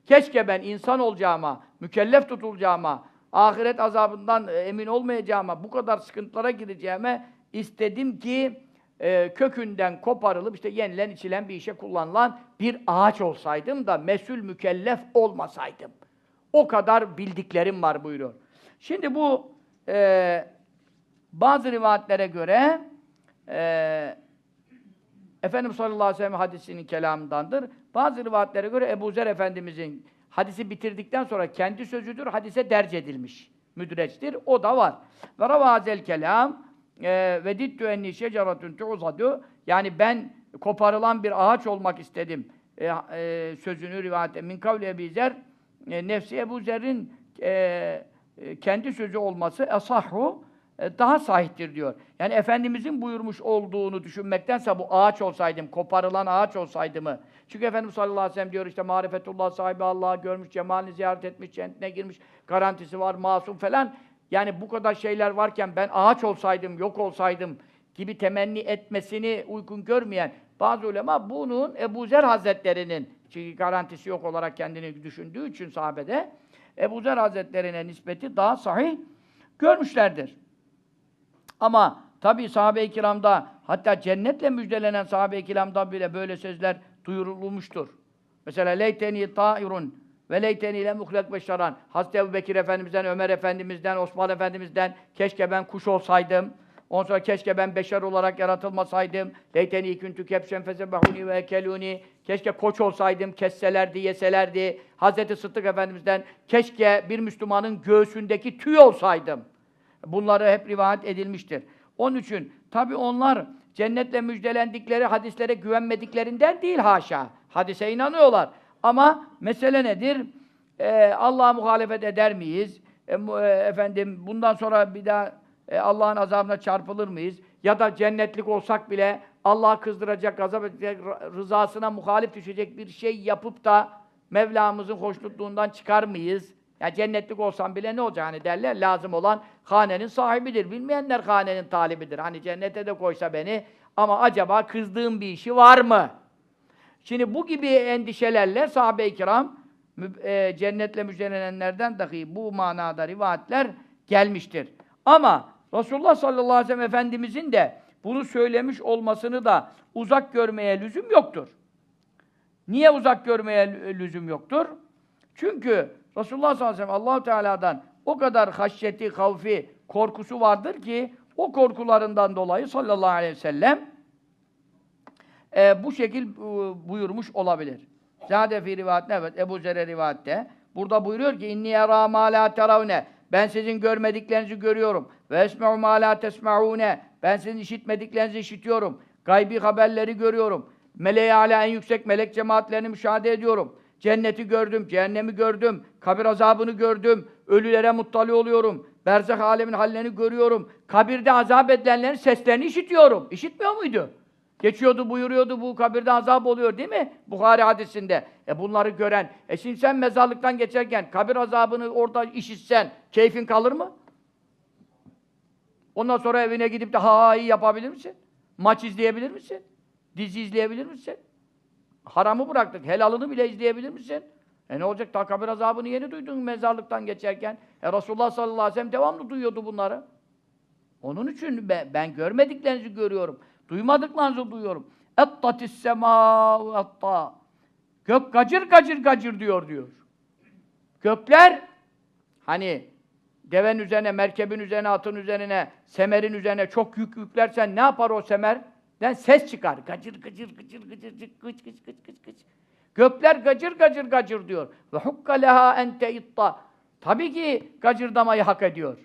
Keşke ben insan olacağıma, mükellef tutulacağıma, ahiret azabından e, emin olmayacağıma, bu kadar sıkıntılara gireceğime istedim ki e, kökünden koparılıp işte yenilen içilen bir işe kullanılan bir ağaç olsaydım da mesul mükellef olmasaydım. O kadar bildiklerim var buyuruyor. Şimdi bu e, bazı rivayetlere göre e, Efendimiz sallallahu aleyhi ve sellem hadisinin kelamındandır. Bazı rivayetlere göre Ebu Zer Efendimizin hadisi bitirdikten sonra kendi sözüdür, hadise derc edilmiş. Müdreçtir. O da var. Ve ravazel kelam e, ve dittu enni şeceratun tu'zadu yani ben koparılan bir ağaç olmak istedim. E, e, sözünü rivayet min kavli Ebu Zer e, nefsi Ebu Zer'in e, e, kendi sözü olması esahhu e, daha sahihtir diyor. Yani Efendimizin buyurmuş olduğunu düşünmektense bu ağaç olsaydım, koparılan ağaç olsaydı mı? Çünkü Efendimiz sallallahu aleyhi ve sellem diyor işte marifetullah sahibi Allah'ı görmüş, cemalini ziyaret etmiş, cennetine girmiş, garantisi var, masum falan. Yani bu kadar şeyler varken ben ağaç olsaydım, yok olsaydım gibi temenni etmesini uygun görmeyen bazı ulema bunun Ebu Zer Hazretleri'nin çünkü garantisi yok olarak kendini düşündüğü için sahabede Ebu Zer Hazretlerine nispeti daha sahih görmüşlerdir. Ama tabi sahabe-i kiramda hatta cennetle müjdelenen sahabe-i kiramda bile böyle sözler duyurulmuştur. Mesela leyteni ta'irun ve leyteni ile muhlak beşaran. Hazreti Ebu Bekir Efendimiz'den, Ömer Efendimiz'den, Osman Efendimiz'den keşke ben kuş olsaydım. Ondan sonra keşke ben beşer olarak yaratılmasaydım. Leyteni küntü kepşen fesebahuni ve ekeluni. Keşke koç olsaydım, kesselerdi, yeselerdi. Hazreti Sıddık Efendimiz'den keşke bir Müslümanın göğsündeki tüy olsaydım. Bunları hep rivayet edilmiştir. Onun için tabi onlar cennetle müjdelendikleri hadislere güvenmediklerinden değil haşa. Hadise inanıyorlar. Ama mesele nedir? Ee, Allah'a muhalefet eder miyiz? E, e, efendim bundan sonra bir daha e, Allah'ın azabına çarpılır mıyız? Ya da cennetlik olsak bile Allah'ı kızdıracak, gazap edecek, rı- rızasına muhalif düşecek bir şey yapıp da Mevlamızın hoşnutluğundan çıkar mıyız? Ya cennetlik olsam bile ne olacak hani derler lazım olan hanenin sahibidir. Bilmeyenler hanenin talibidir. Hani cennete de koysa beni ama acaba kızdığım bir işi var mı? Şimdi bu gibi endişelerle sahabe-i kiram e, cennetle müjdelenenlerden dahi bu manada rivayetler gelmiştir. Ama Resulullah sallallahu aleyhi ve sellem Efendimizin de bunu söylemiş olmasını da uzak görmeye lüzum yoktur. Niye uzak görmeye lü- lüzum yoktur? Çünkü Resulullah sallallahu aleyhi ve sellem allah Teala'dan o kadar haşyeti, havfi, korkusu vardır ki o korkularından dolayı sallallahu aleyhi ve sellem e, bu şekil e, buyurmuş olabilir. Zade fi rivayette evet Ebu Zer'e rivayette burada buyuruyor ki inni yara ma la teravne ben sizin görmediklerinizi görüyorum ve esme'u ma la tesma'une ben sizin işitmediklerinizi işitiyorum. Gaybi haberleri görüyorum. Meleği ala en yüksek melek cemaatlerini müşahede ediyorum. Cenneti gördüm, cehennemi gördüm, kabir azabını gördüm, ölülere muttali oluyorum, berzah alemin hallerini görüyorum, kabirde azap edilenlerin seslerini işitiyorum. İşitmiyor muydu? Geçiyordu, buyuruyordu, bu kabirde azap oluyor değil mi? Bukhari hadisinde. E bunları gören, e şimdi sen mezarlıktan geçerken kabir azabını orada işitsen, keyfin kalır mı? Ondan sonra evine gidip de ha ha iyi yapabilir misin? Maç izleyebilir misin? Dizi izleyebilir misin? Haramı bıraktık, helalını bile izleyebilir misin? E ne olacak? Ta kabir azabını yeni duydun mezarlıktan geçerken. E Resulullah sallallahu aleyhi ve sellem devamlı duyuyordu bunları. Onun için ben, ben görmediklerinizi görüyorum. Duymadıklarınızı duyuyorum. Ettatis semâ etta. Gök gacır gacır gacır diyor diyor. Gökler hani deven üzerine, merkebin üzerine, atın üzerine, semerin üzerine çok yük yüklersen ne yapar o semerden? Ses çıkar. Gacır gacır gacır gacır gıç gıç gıç gıç gıç. Gökler gacır gacır gacır diyor. Ve hukka leha ente itta. Tabii ki gacırdamayı hak ediyor.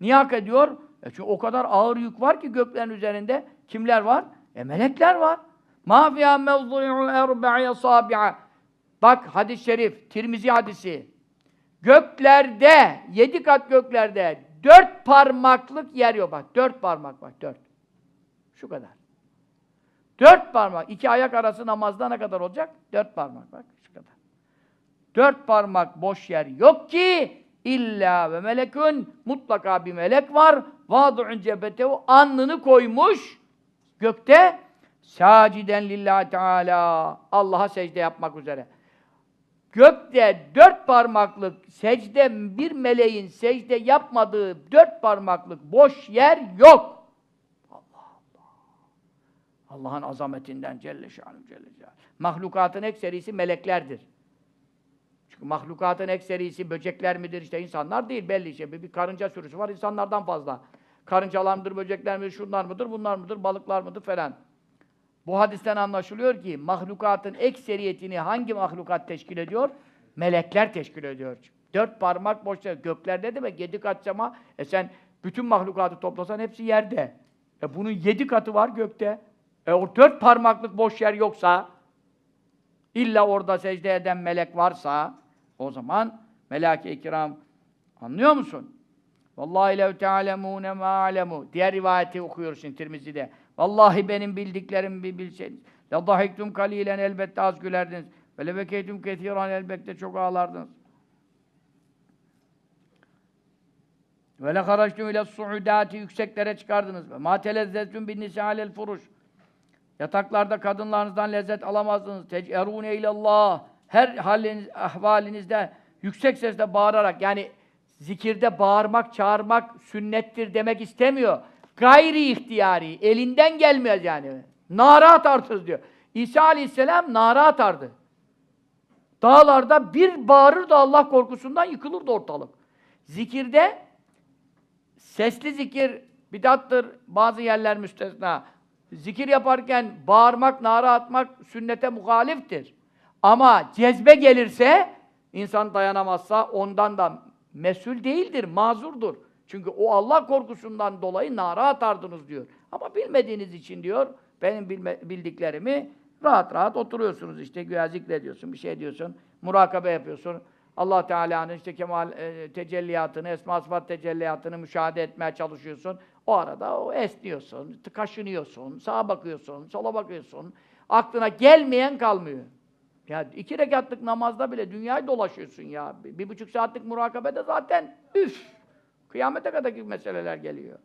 Niye hak ediyor? E çünkü o kadar ağır yük var ki göklerin üzerinde. Kimler var? E melekler var. Ma fiha mevzu'u erba'i asabi'a. Bak hadis-i şerif, Tirmizi hadisi. Göklerde, yedi kat göklerde dört parmaklık yer yok. Bak dört parmak bak dört. Şu kadar. Dört parmak. iki ayak arası namazda ne kadar olacak? Dört parmak bak şu kadar. Dört parmak boş yer yok ki illa ve melekün mutlaka bir melek var. Vadu'un cebetehu alnını koymuş gökte saciden lillahi teala Allah'a secde yapmak üzere. Gökte dört parmaklık secde bir meleğin secde yapmadığı dört parmaklık boş yer yok. Allah'ın azametinden Celle Şanım Celle Celaluhu. Mahlukatın ekserisi meleklerdir. Çünkü mahlukatın ekserisi böcekler midir işte insanlar değil belli işte. Bir, bir karınca sürüsü var insanlardan fazla. Karıncalar mıdır, böcekler midir, şunlar mıdır, bunlar mıdır, balıklar mıdır falan. Bu hadisten anlaşılıyor ki mahlukatın ekseriyetini hangi mahlukat teşkil ediyor? Melekler teşkil ediyor. Dört parmak boş yer. Göklerde demek yedi kat sema. E sen bütün mahlukatı toplasan hepsi yerde. E bunun yedi katı var gökte. E o dört parmaklık boş yer yoksa illa orada secde eden melek varsa o zaman melek-i kiram anlıyor musun? Vallahi lev te'alemûne mâ alemu. Diğer rivayeti okuyoruz şimdi Tirmizi'de. Vallahi benim bildiklerimi bir bilseniz. La dahiktum kalilen elbette az gülerdiniz. Ve lebekeytum kethiran elbette çok ağlardınız. Ve le haraçtum ile suudati yükseklere çıkardınız. Ve ma telezzettum bin nisâlel furuş. Yataklarda kadınlarınızdan lezzet alamazdınız. Tecerûne ilallah. Her haliniz, ahvalinizde yüksek sesle bağırarak yani zikirde bağırmak, çağırmak sünnettir demek istemiyor. Gayri ihtiyari, elinden gelmez yani. Nara atarsınız diyor. İsa aleyhisselam nara atardı. Dağlarda bir bağırır da Allah korkusundan yıkılırdı ortalık. Zikirde sesli zikir bidattır, bazı yerler müstesna. Zikir yaparken bağırmak, nara atmak sünnete muhaliftir. Ama cezbe gelirse, insan dayanamazsa ondan da mesul değildir, mazurdur. Çünkü o Allah korkusundan dolayı nara atardınız diyor. Ama bilmediğiniz için diyor, benim bilme, bildiklerimi rahat rahat oturuyorsunuz işte güya zikrediyorsun, bir şey diyorsun, murakabe yapıyorsun. Allah Teala'nın işte kemal e, tecelliyatını, esma sıfat tecelliyatını müşahede etmeye çalışıyorsun. O arada o esniyorsun, kaşınıyorsun, sağa bakıyorsun, sola bakıyorsun. Aklına gelmeyen kalmıyor. Ya iki rekatlık namazda bile dünyayı dolaşıyorsun ya. Bir, bir buçuk saatlik murakabede zaten üf! Kıyamete kadarki meseleler geliyor.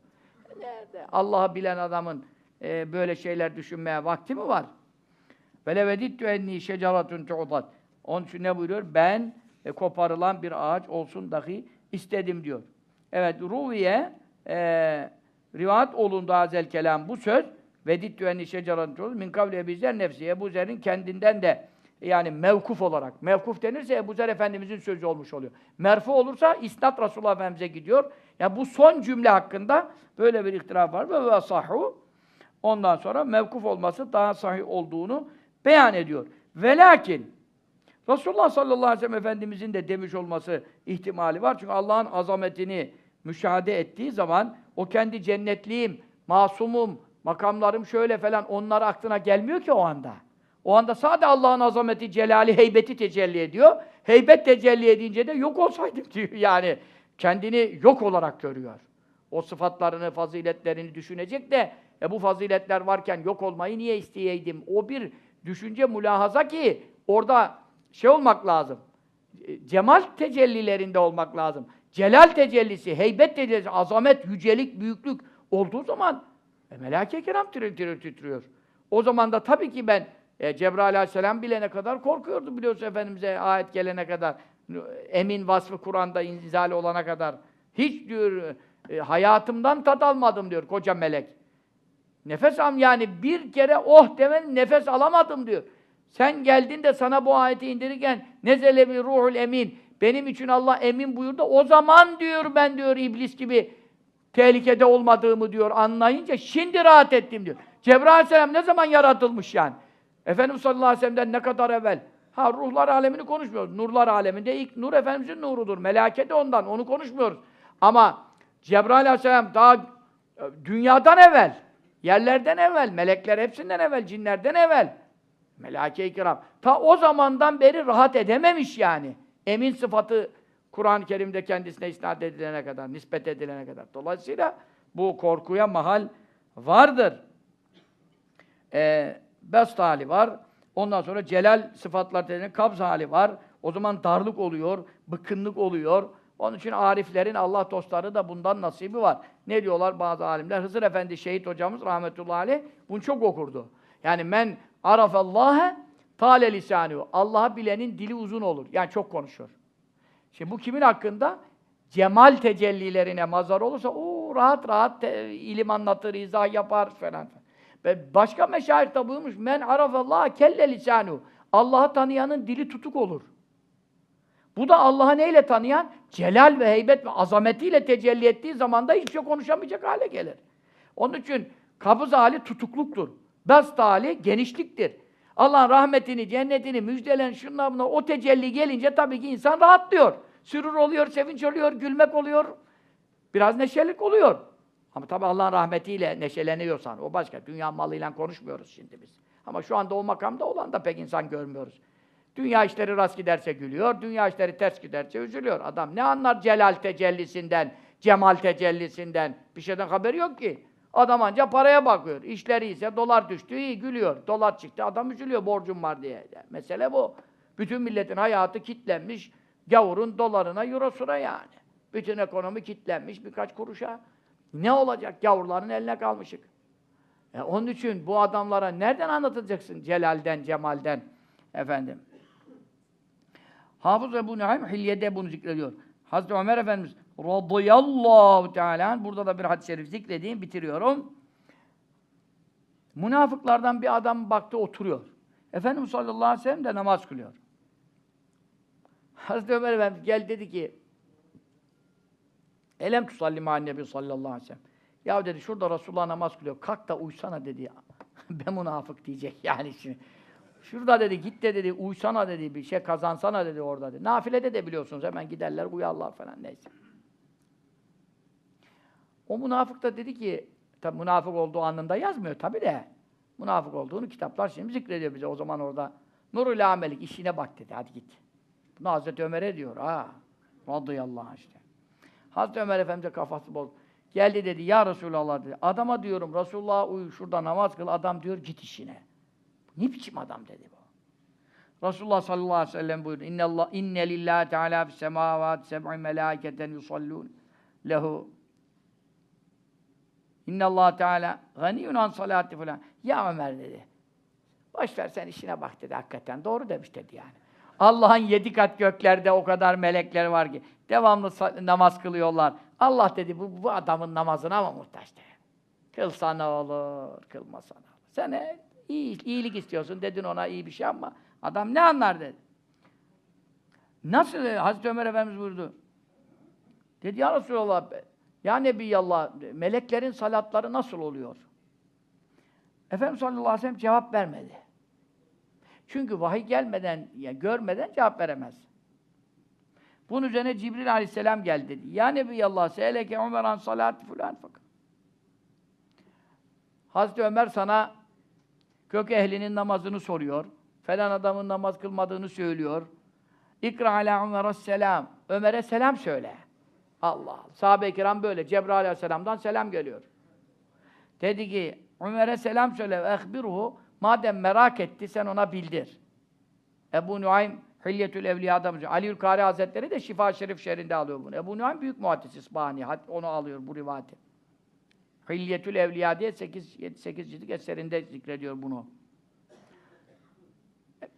Nerede? Allah'ı bilen adamın e, böyle şeyler düşünmeye vakti mi var? Velevedittu enni şeceratun tu'dat. Onun için ne buyuruyor? Ben e, koparılan bir ağaç olsun dahi istedim diyor. Evet, Ruviye e, rivayet olundu azel kelam bu söz. Vedittu enni şeceratun tu'dat. Min kavli Ebu Zer nefsi. Zer'in kendinden de yani mevkuf olarak. Mevkuf denirse Ebu Zer Efendimizin sözü olmuş oluyor. Merfu olursa isnat Resulullah Efendimiz'e gidiyor. Yani bu son cümle hakkında böyle bir ihtilaf var. Ve ve sahu ondan sonra mevkuf olması daha sahih olduğunu beyan ediyor. Ve lakin Resulullah sallallahu aleyhi ve sellem Efendimizin de demiş olması ihtimali var. Çünkü Allah'ın azametini müşahede ettiği zaman o kendi cennetliğim, masumum, makamlarım şöyle falan onlar aklına gelmiyor ki o anda. O anda sadece Allah'ın azameti, celali, heybeti tecelli ediyor. Heybet tecelli edince de yok olsaydım diyor yani. Kendini yok olarak görüyor. O sıfatlarını, faziletlerini düşünecek de e bu faziletler varken yok olmayı niye isteyeydim? O bir düşünce mülahaza ki orada şey olmak lazım. E, Cemal tecellilerinde olmak lazım. Celal tecellisi, heybet tecellisi, azamet, yücelik, büyüklük olduğu zaman e, melek-i kiram tir tir titriyor. O zaman da tabii ki ben e, Cebrail aleyhisselam bilene kadar korkuyordu biliyorsun Efendimiz'e ayet gelene kadar. Emin vasfı Kur'an'da inzal olana kadar. Hiç diyor e, hayatımdan tat almadım diyor koca melek. Nefes al yani bir kere oh demen nefes alamadım diyor. Sen geldin de sana bu ayeti indirirken nezele bir ruhul emin. Benim için Allah emin buyurdu. O zaman diyor ben diyor iblis gibi tehlikede olmadığımı diyor anlayınca şimdi rahat ettim diyor. Cebrail aleyhisselam ne zaman yaratılmış yani? Efendimiz sallallahu aleyhi ve sellem'den ne kadar evvel? Ha ruhlar alemini konuşmuyoruz. Nurlar aleminde ilk nur Efendimizin nurudur. Melake de ondan. Onu konuşmuyoruz. Ama Cebrail aleyhisselam daha e, dünyadan evvel, yerlerden evvel, melekler hepsinden evvel, cinlerden evvel Melaike-i kiram. Ta o zamandan beri rahat edememiş yani. Emin sıfatı Kur'an-ı Kerim'de kendisine isnat edilene kadar, nispet edilene kadar. Dolayısıyla bu korkuya mahal vardır. Ee, best hali var. Ondan sonra celal sıfatlar dediğinde kabz hali var. O zaman darlık oluyor, bıkkınlık oluyor. Onun için ariflerin, Allah dostları da bundan nasibi var. Ne diyorlar bazı alimler? Hızır Efendi şehit hocamız rahmetullahi aleyh bunu çok okurdu. Yani men arafallâhe tâle lisânuhu. Allah'ı bilenin dili uzun olur. Yani çok konuşur. Şimdi bu kimin hakkında? Cemal tecellilerine mazhar olursa o rahat rahat te- ilim anlatır, izah yapar falan. Başka meşayih de buyurmuş men arafallah kelle lisanu. Allah'ı tanıyanın dili tutuk olur. Bu da Allah'ı neyle tanıyan? Celal ve heybet ve azametiyle tecelli ettiği zaman da hiçbir şey konuşamayacak hale gelir. Onun için kabız hali tutukluktur. Bast hali genişliktir. Allah'ın rahmetini, cennetini, müjdelen şunlar bunlar o tecelli gelince tabii ki insan rahatlıyor. Sürur oluyor, sevinç oluyor, gülmek oluyor. Biraz neşelik oluyor. Ama tabii Allah'ın rahmetiyle neşeleniyorsan o başka. Dünya malıyla konuşmuyoruz şimdi biz. Ama şu anda o makamda olan da pek insan görmüyoruz. Dünya işleri rast giderse gülüyor, dünya işleri ters giderse üzülüyor. Adam ne anlar celal tecellisinden, cemal tecellisinden? Bir şeyden haberi yok ki. Adam anca paraya bakıyor. İşleri ise dolar düştü, iyi gülüyor. Dolar çıktı, adam üzülüyor borcum var diye. Yani mesele bu. Bütün milletin hayatı kitlenmiş, gavurun dolarına, eurosuna yani. Bütün ekonomi kitlenmiş birkaç kuruşa. Ne olacak? Gavurların eline kalmışık. E onun için bu adamlara nereden anlatacaksın Celal'den, Cemal'den efendim? Hafız Ebu Nuaym Hilye'de bunu zikrediyor. Hazreti Ömer Efendimiz radıyallahu teala burada da bir hadis-i şerif zikredeyim, bitiriyorum. Münafıklardan bir adam baktı oturuyor. Efendimiz sallallahu aleyhi ve sellem de namaz kılıyor. Hazreti Ömer Efendimiz gel dedi ki Elem tusalli ma'an nebi sallallahu aleyhi ve sellem. Ya dedi şurada Resulullah namaz kılıyor. Kalk da uysana dedi ben münafık diyecek yani şimdi. Şurada dedi git de dedi uysana dedi bir şey kazansana dedi orada dedi. Nafilede de biliyorsunuz hemen giderler uyarlar falan neyse. O münafık da dedi ki tabi münafık olduğu anında yazmıyor tabi de. Münafık olduğunu kitaplar şimdi zikrediyor bize o zaman orada. Nurul amelik işine bak dedi hadi git. Bunu Hazreti Ömer'e diyor ha. Radıyallahu anh işte. Hazreti Ömer Efendimiz'e kafası bozdu. Geldi dedi ya Resulallah dedi. Adama diyorum Resulullah'a uyu şurada namaz kıl. Adam diyor git işine. Ne biçim adam dedi bu. Resulullah sallallahu aleyhi ve sellem buyurdu. İnne Allah inne lillahi teala fis semavati seb'i melâiketen yusallûn lehu. İnne Allah Teala ganiyun an salati falan. Ya Ömer dedi. Boş ver sen işine bak dedi hakikaten. Doğru demiş dedi yani. Allah'ın yedi kat göklerde o kadar melekler var ki devamlı namaz kılıyorlar. Allah dedi bu, bu adamın namazına mı muhtaç dedi. Kılsa ne olur, kılmasa ne olur. Sen iyi, iyilik istiyorsun dedin ona iyi bir şey ama adam ne anlar dedi. Nasıl? e, Hazreti Ömer Efendimiz buyurdu. Dedi ya Resulallah, ya Nebiyallah, meleklerin salatları nasıl oluyor? Efendimiz sallallahu aleyhi ve sellem cevap vermedi. Çünkü vahiy gelmeden, ya görmeden cevap veremez. Bunun üzerine Cibril aleyhisselam geldi dedi. Ya Nebiyallah, se'eleke Ömer an salat fulan fakat. Hazreti Ömer sana kök ehlinin namazını soruyor. Falan adamın namaz kılmadığını söylüyor. İkra ala Ömer'e selam. Ömer'e selam söyle. Allah Allah. Sahabe-i kiram böyle. Cebrail aleyhisselamdan selam geliyor. Dedi ki Ömer'e selam söyle ehbirhu madem merak etti sen ona bildir. Ebu Nuaym Hilyetül Evliya'da mı? Aliül Kari Hazretleri de Şifa Şerif şerinde alıyor bunu. Ebu Nuaym büyük muhaddis İsbahani. Onu alıyor bu rivayeti. Hilyetül Evliya diye 8 7 8 cildik eserinde zikrediyor bunu.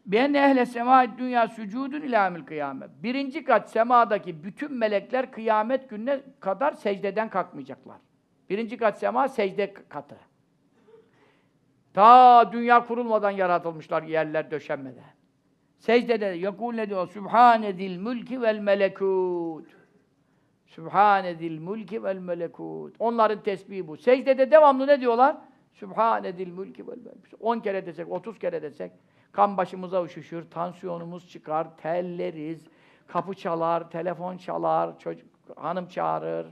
Ben ehle sema dünya sücudun ilamil kıyamet. Birinci kat semadaki bütün melekler kıyamet gününe kadar secdeden kalkmayacaklar. Birinci kat sema secde katı. Ta dünya kurulmadan yaratılmışlar yerler döşenmeden. Secdede yakul ne diyor? Sübhane zil mülki vel melekut. Sübhane zil mülki vel melekut. Onların tesbihi bu. Secdede devamlı ne diyorlar? Sübhane zil mülki vel melekut. 10 kere desek, 30 kere desek kan başımıza üşüşür, tansiyonumuz çıkar, telleriz, kapı çalar, telefon çalar, çocuk, hanım çağırır.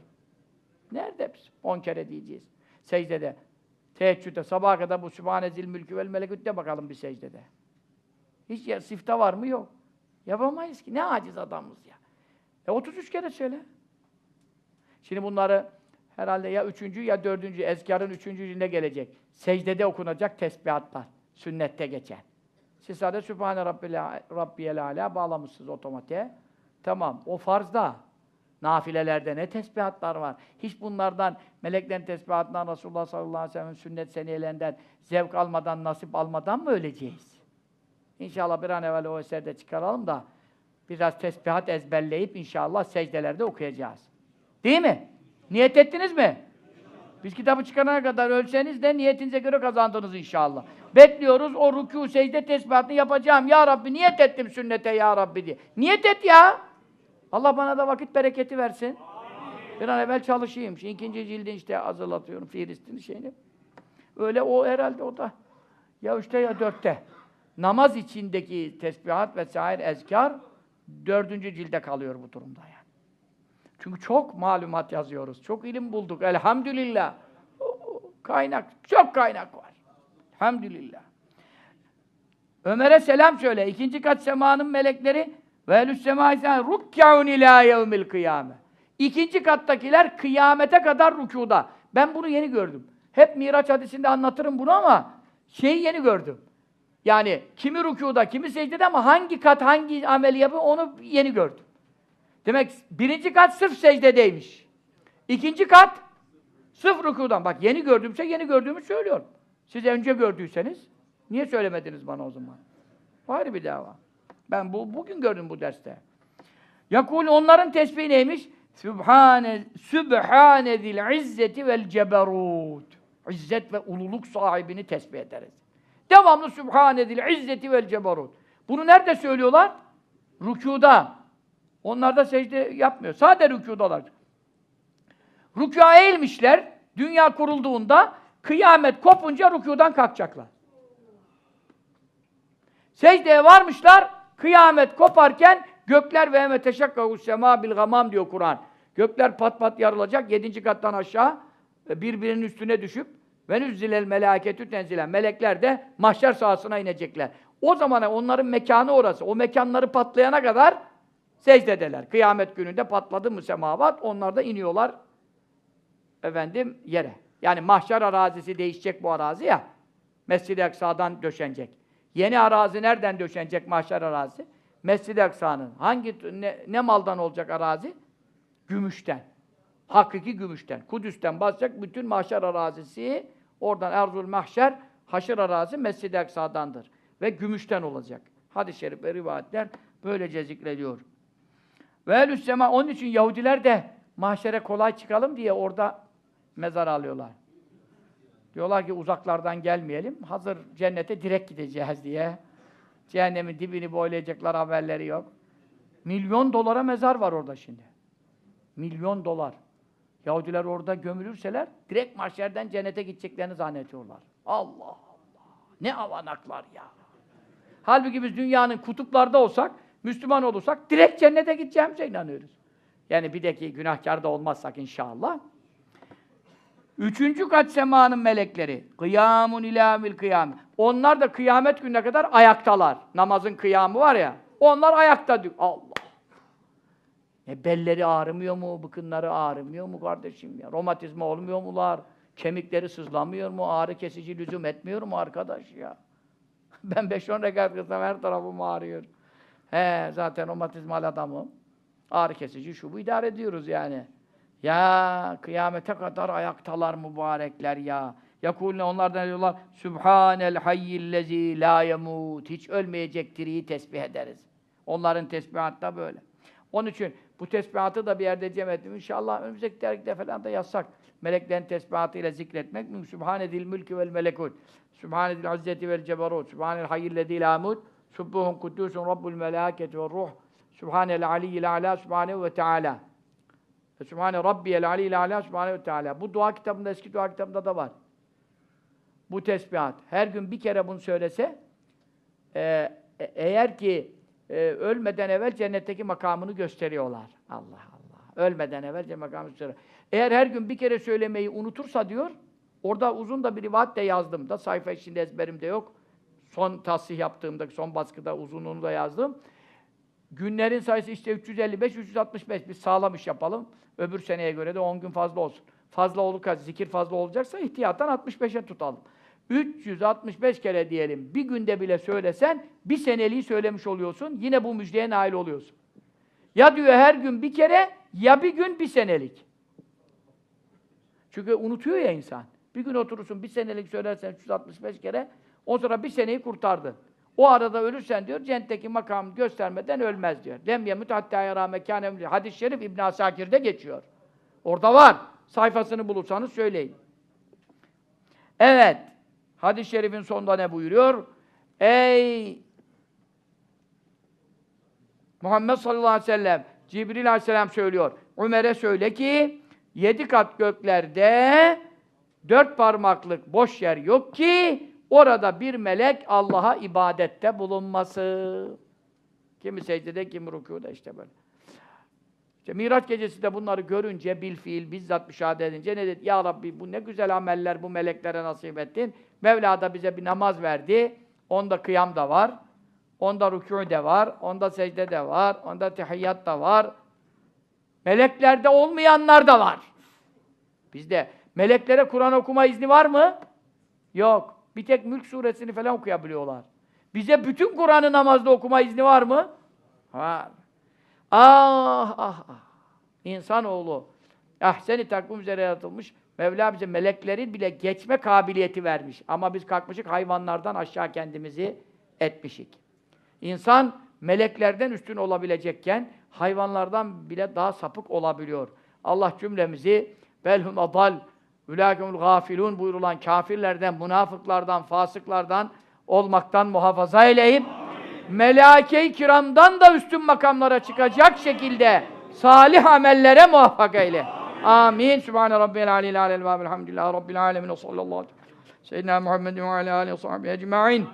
Nerede biz? 10 kere diyeceğiz. Secdede. Teheccüde sabaha kadar bu Sübhane zil mülkü vel melekut de bakalım bir secdede. Hiç ya, sifte var mı? Yok. Yapamayız ki. Ne aciz adamız ya. E 33 kere söyle. Şimdi bunları herhalde ya üçüncü ya dördüncü, ezkarın üçüncü cildine gelecek. Secdede okunacak tesbihatlar. Sünnette geçen. Siz sadece Sübhane Rabbiyel Ala bağlamışsınız otomatiğe. Tamam, o farzda. Nafilelerde ne tesbihatlar var. Hiç bunlardan, meleklerin tesbihatından, Resulullah sallallahu aleyhi ve sellem sünnet seniyelerinden zevk almadan, nasip almadan mı öleceğiz? İnşallah bir an evvel o eserde çıkaralım da biraz tesbihat ezberleyip inşallah secdelerde okuyacağız. Değil mi? Niyet ettiniz mi? Biz kitabı çıkarana kadar ölseniz de niyetinize göre kazandınız inşallah. Bekliyoruz o rükû, secde tesbihatını yapacağım. Ya Rabbi niyet ettim sünnete ya Rabbi diye. Niyet et ya! Allah bana da vakit bereketi versin. Bir an evvel çalışayım. Şimdi ikinci cildin işte hazırlatıyorum Filistin'i şeyini. Öyle o herhalde o da. Ya üçte ya dörtte. Namaz içindeki tesbihat vesaire ezkar dördüncü cilde kalıyor bu durumda yani. Çünkü çok malumat yazıyoruz. Çok ilim bulduk. Elhamdülillah. Kaynak. Çok kaynak var. Elhamdülillah. Ömer'e selam söyle. İkinci kat semanın melekleri ve ehlü's semâi rukkâun ilâ yevmil kıyâme. İkinci kattakiler kıyamete kadar rükuda. Ben bunu yeni gördüm. Hep Miraç hadisinde anlatırım bunu ama şeyi yeni gördüm. Yani kimi rükuda, kimi secdede ama hangi kat hangi ameli yapıyor onu yeni gördüm. Demek birinci kat sırf secdedeymiş. İkinci kat sırf rükudan. Bak yeni gördüğümse yeni gördüğümü söylüyorum. Siz önce gördüyseniz niye söylemediniz bana o zaman? Ayrı bir dava. Ben bu bugün gördüm bu derste. Yakul onların tesbihi neymiş? Sübhane Sübhane zil izzeti vel ceberut. İzzet ve ululuk sahibini tesbih ederiz. Devamlı Sübhane zil izzeti vel ceberut. Bunu nerede söylüyorlar? Rükuda. Onlar da secde yapmıyor. Sade rükudalar. Rükûa eğilmişler. Dünya kurulduğunda kıyamet kopunca rükudan kalkacaklar. Secdeye varmışlar. Kıyamet koparken gökler ve eme teşakkahu sema bil gamam diyor Kur'an. Gökler pat pat yarılacak. Yedinci kattan aşağı e, birbirinin üstüne düşüp ve nüzzilel melâketü tenzilen. Melekler de mahşer sahasına inecekler. O zaman onların mekanı orası. O mekanları patlayana kadar secdedeler. Kıyamet gününde patladı mı semavat, onlar da iniyorlar efendim yere. Yani mahşer arazisi değişecek bu arazi ya. Mescid-i Aksa'dan döşenecek. Yeni arazi nereden döşenecek mahşer arazi? Mescid-i Aksa'nın. Hangi ne, ne maldan olacak arazi? Gümüşten. Hakiki gümüşten. Kudüs'ten basacak bütün mahşer arazisi oradan Erzul Mahşer haşır arazi Mescid-i Aksa'dandır. Ve gümüşten olacak. Hadis-i şerif ve rivayetler böylece zikrediyor. Ve ehl sema onun için Yahudiler de mahşere kolay çıkalım diye orada mezar alıyorlar. Diyorlar ki uzaklardan gelmeyelim. Hazır cennete direkt gideceğiz diye. Cehennemin dibini boylayacaklar haberleri yok. Milyon dolara mezar var orada şimdi. Milyon dolar. Yahudiler orada gömülürseler direkt mahşerden cennete gideceklerini zannediyorlar. Allah Allah. Ne avanaklar ya. Halbuki biz dünyanın kutuplarda olsak, Müslüman olursak direkt cennete gideceğimize inanıyoruz. Yani bir de ki günahkar da olmazsak inşallah. Üçüncü kat semanın melekleri. Kıyamun ilâmil kıyam. Onlar da kıyamet gününe kadar ayaktalar. Namazın kıyamı var ya. Onlar ayakta. Allah. E belleri ağrımıyor mu? Bıkınları ağrımıyor mu kardeşim ya? Romatizma olmuyor mular? Kemikleri sızlamıyor mu? Ağrı kesici lüzum etmiyor mu arkadaş ya? Ben 5-10 rekat kılsam her tarafım ağrıyor. He, zaten romatizmal adamım. Ağrı kesici şu bu idare ediyoruz yani. Ya kıyamete kadar ayaktalar mübarekler ya. Yakulne onlardan diyorlar Sübhanel hayyillezî la yemut. Hiç ölmeyecek diriyi tesbih ederiz. Onların tesbihatı da böyle. Onun için bu tesbihatı da bir yerde cem ettim. İnşallah önümüzdeki dergide falan da yazsak. Meleklerin tesbihatıyla zikretmek. Min Sübhanedil mülkü vel melekut. Sübhanedil izzeti vel ceberut. Sübhanel hayyillezî la yemut. Subbuhun kuddusun rabbul melâketi ve ruh. Sübhanel aliyyil alâ. Sübhanehu ve teâlâ. Sübhane Rabbiyel aliyyil alâ. Sübhanehu ve teâlâ. Bu dua kitabında, eski dua kitabında da var. Bu tesbihat. Her gün bir kere bunu söylese, e, e- eğer ki e, ölmeden evvel cennetteki makamını gösteriyorlar. Allah Allah. Ölmeden evvel cennet makamını gösteriyor. Eğer her gün bir kere söylemeyi unutursa diyor, orada uzun da bir rivayet de yazdım da, sayfa içinde ezberimde yok. son tasih yaptığımda, son baskıda uzunluğunu da yazdım. Günlerin sayısı işte 355, 365. Biz sağlam iş yapalım. Öbür seneye göre de 10 gün fazla olsun. Fazla olursa, zikir fazla olacaksa ihtiyattan 65'e tutalım. 365 kere diyelim. Bir günde bile söylesen bir seneliği söylemiş oluyorsun. Yine bu müjdeye nail oluyorsun. Ya diyor her gün bir kere ya bir gün bir senelik. Çünkü unutuyor ya insan. Bir gün oturursun bir senelik söylersen 365 kere o sonra bir seneyi kurtardın. O arada ölürsen diyor cennetteki makam göstermeden ölmez diyor. Lem yemut hatta yara mekâne Hadis-i şerif İbn Asakir'de geçiyor. Orada var. Sayfasını bulursanız söyleyin. Evet. Hadis-i şerifin sonunda ne buyuruyor? Ey Muhammed sallallahu aleyhi ve sellem Cibril aleyhisselam söylüyor. Ömer'e söyle ki yedi kat göklerde dört parmaklık boş yer yok ki orada bir melek Allah'a ibadette bulunması. Kimi secdede, kimi rükûda işte böyle. İşte Miraç gecesi de bunları görünce bil fiil bizzat müşahede edince ne dedi? Ya Rabbi bu ne güzel ameller bu meleklere nasip ettin. Mevla da bize bir namaz verdi. Onda kıyam da var. Onda rükû de var. Onda secde de var. Onda tehiyyat da var. Meleklerde olmayanlar da var. Bizde meleklere Kur'an okuma izni var mı? Yok. Bir tek Mülk suresini falan okuyabiliyorlar. Bize bütün Kur'an'ı namazda okuma izni var mı? Var. Ah ah ah. İnsanoğlu ahseni takvim üzere yaratılmış. Mevla bize meleklerin bile geçme kabiliyeti vermiş. Ama biz kalkmışık hayvanlardan aşağı kendimizi etmişik. İnsan meleklerden üstün olabilecekken hayvanlardan bile daha sapık olabiliyor. Allah cümlemizi belhum adal ülâkemul gafilun buyurulan kafirlerden, münafıklardan, fasıklardan olmaktan muhafaza eyleyip melâke-i kiramdan da üstün makamlara çıkacak şekilde salih amellere muvaffak eyle. Amin. Sübhane rabbiyel aleyhi alel ve elhamdülillahi rabbil alemin ve sallallahu aleyhi ve sellem. Seyyidina Muhammedin ve alâ aleyhi ve sahbihi ecma'in.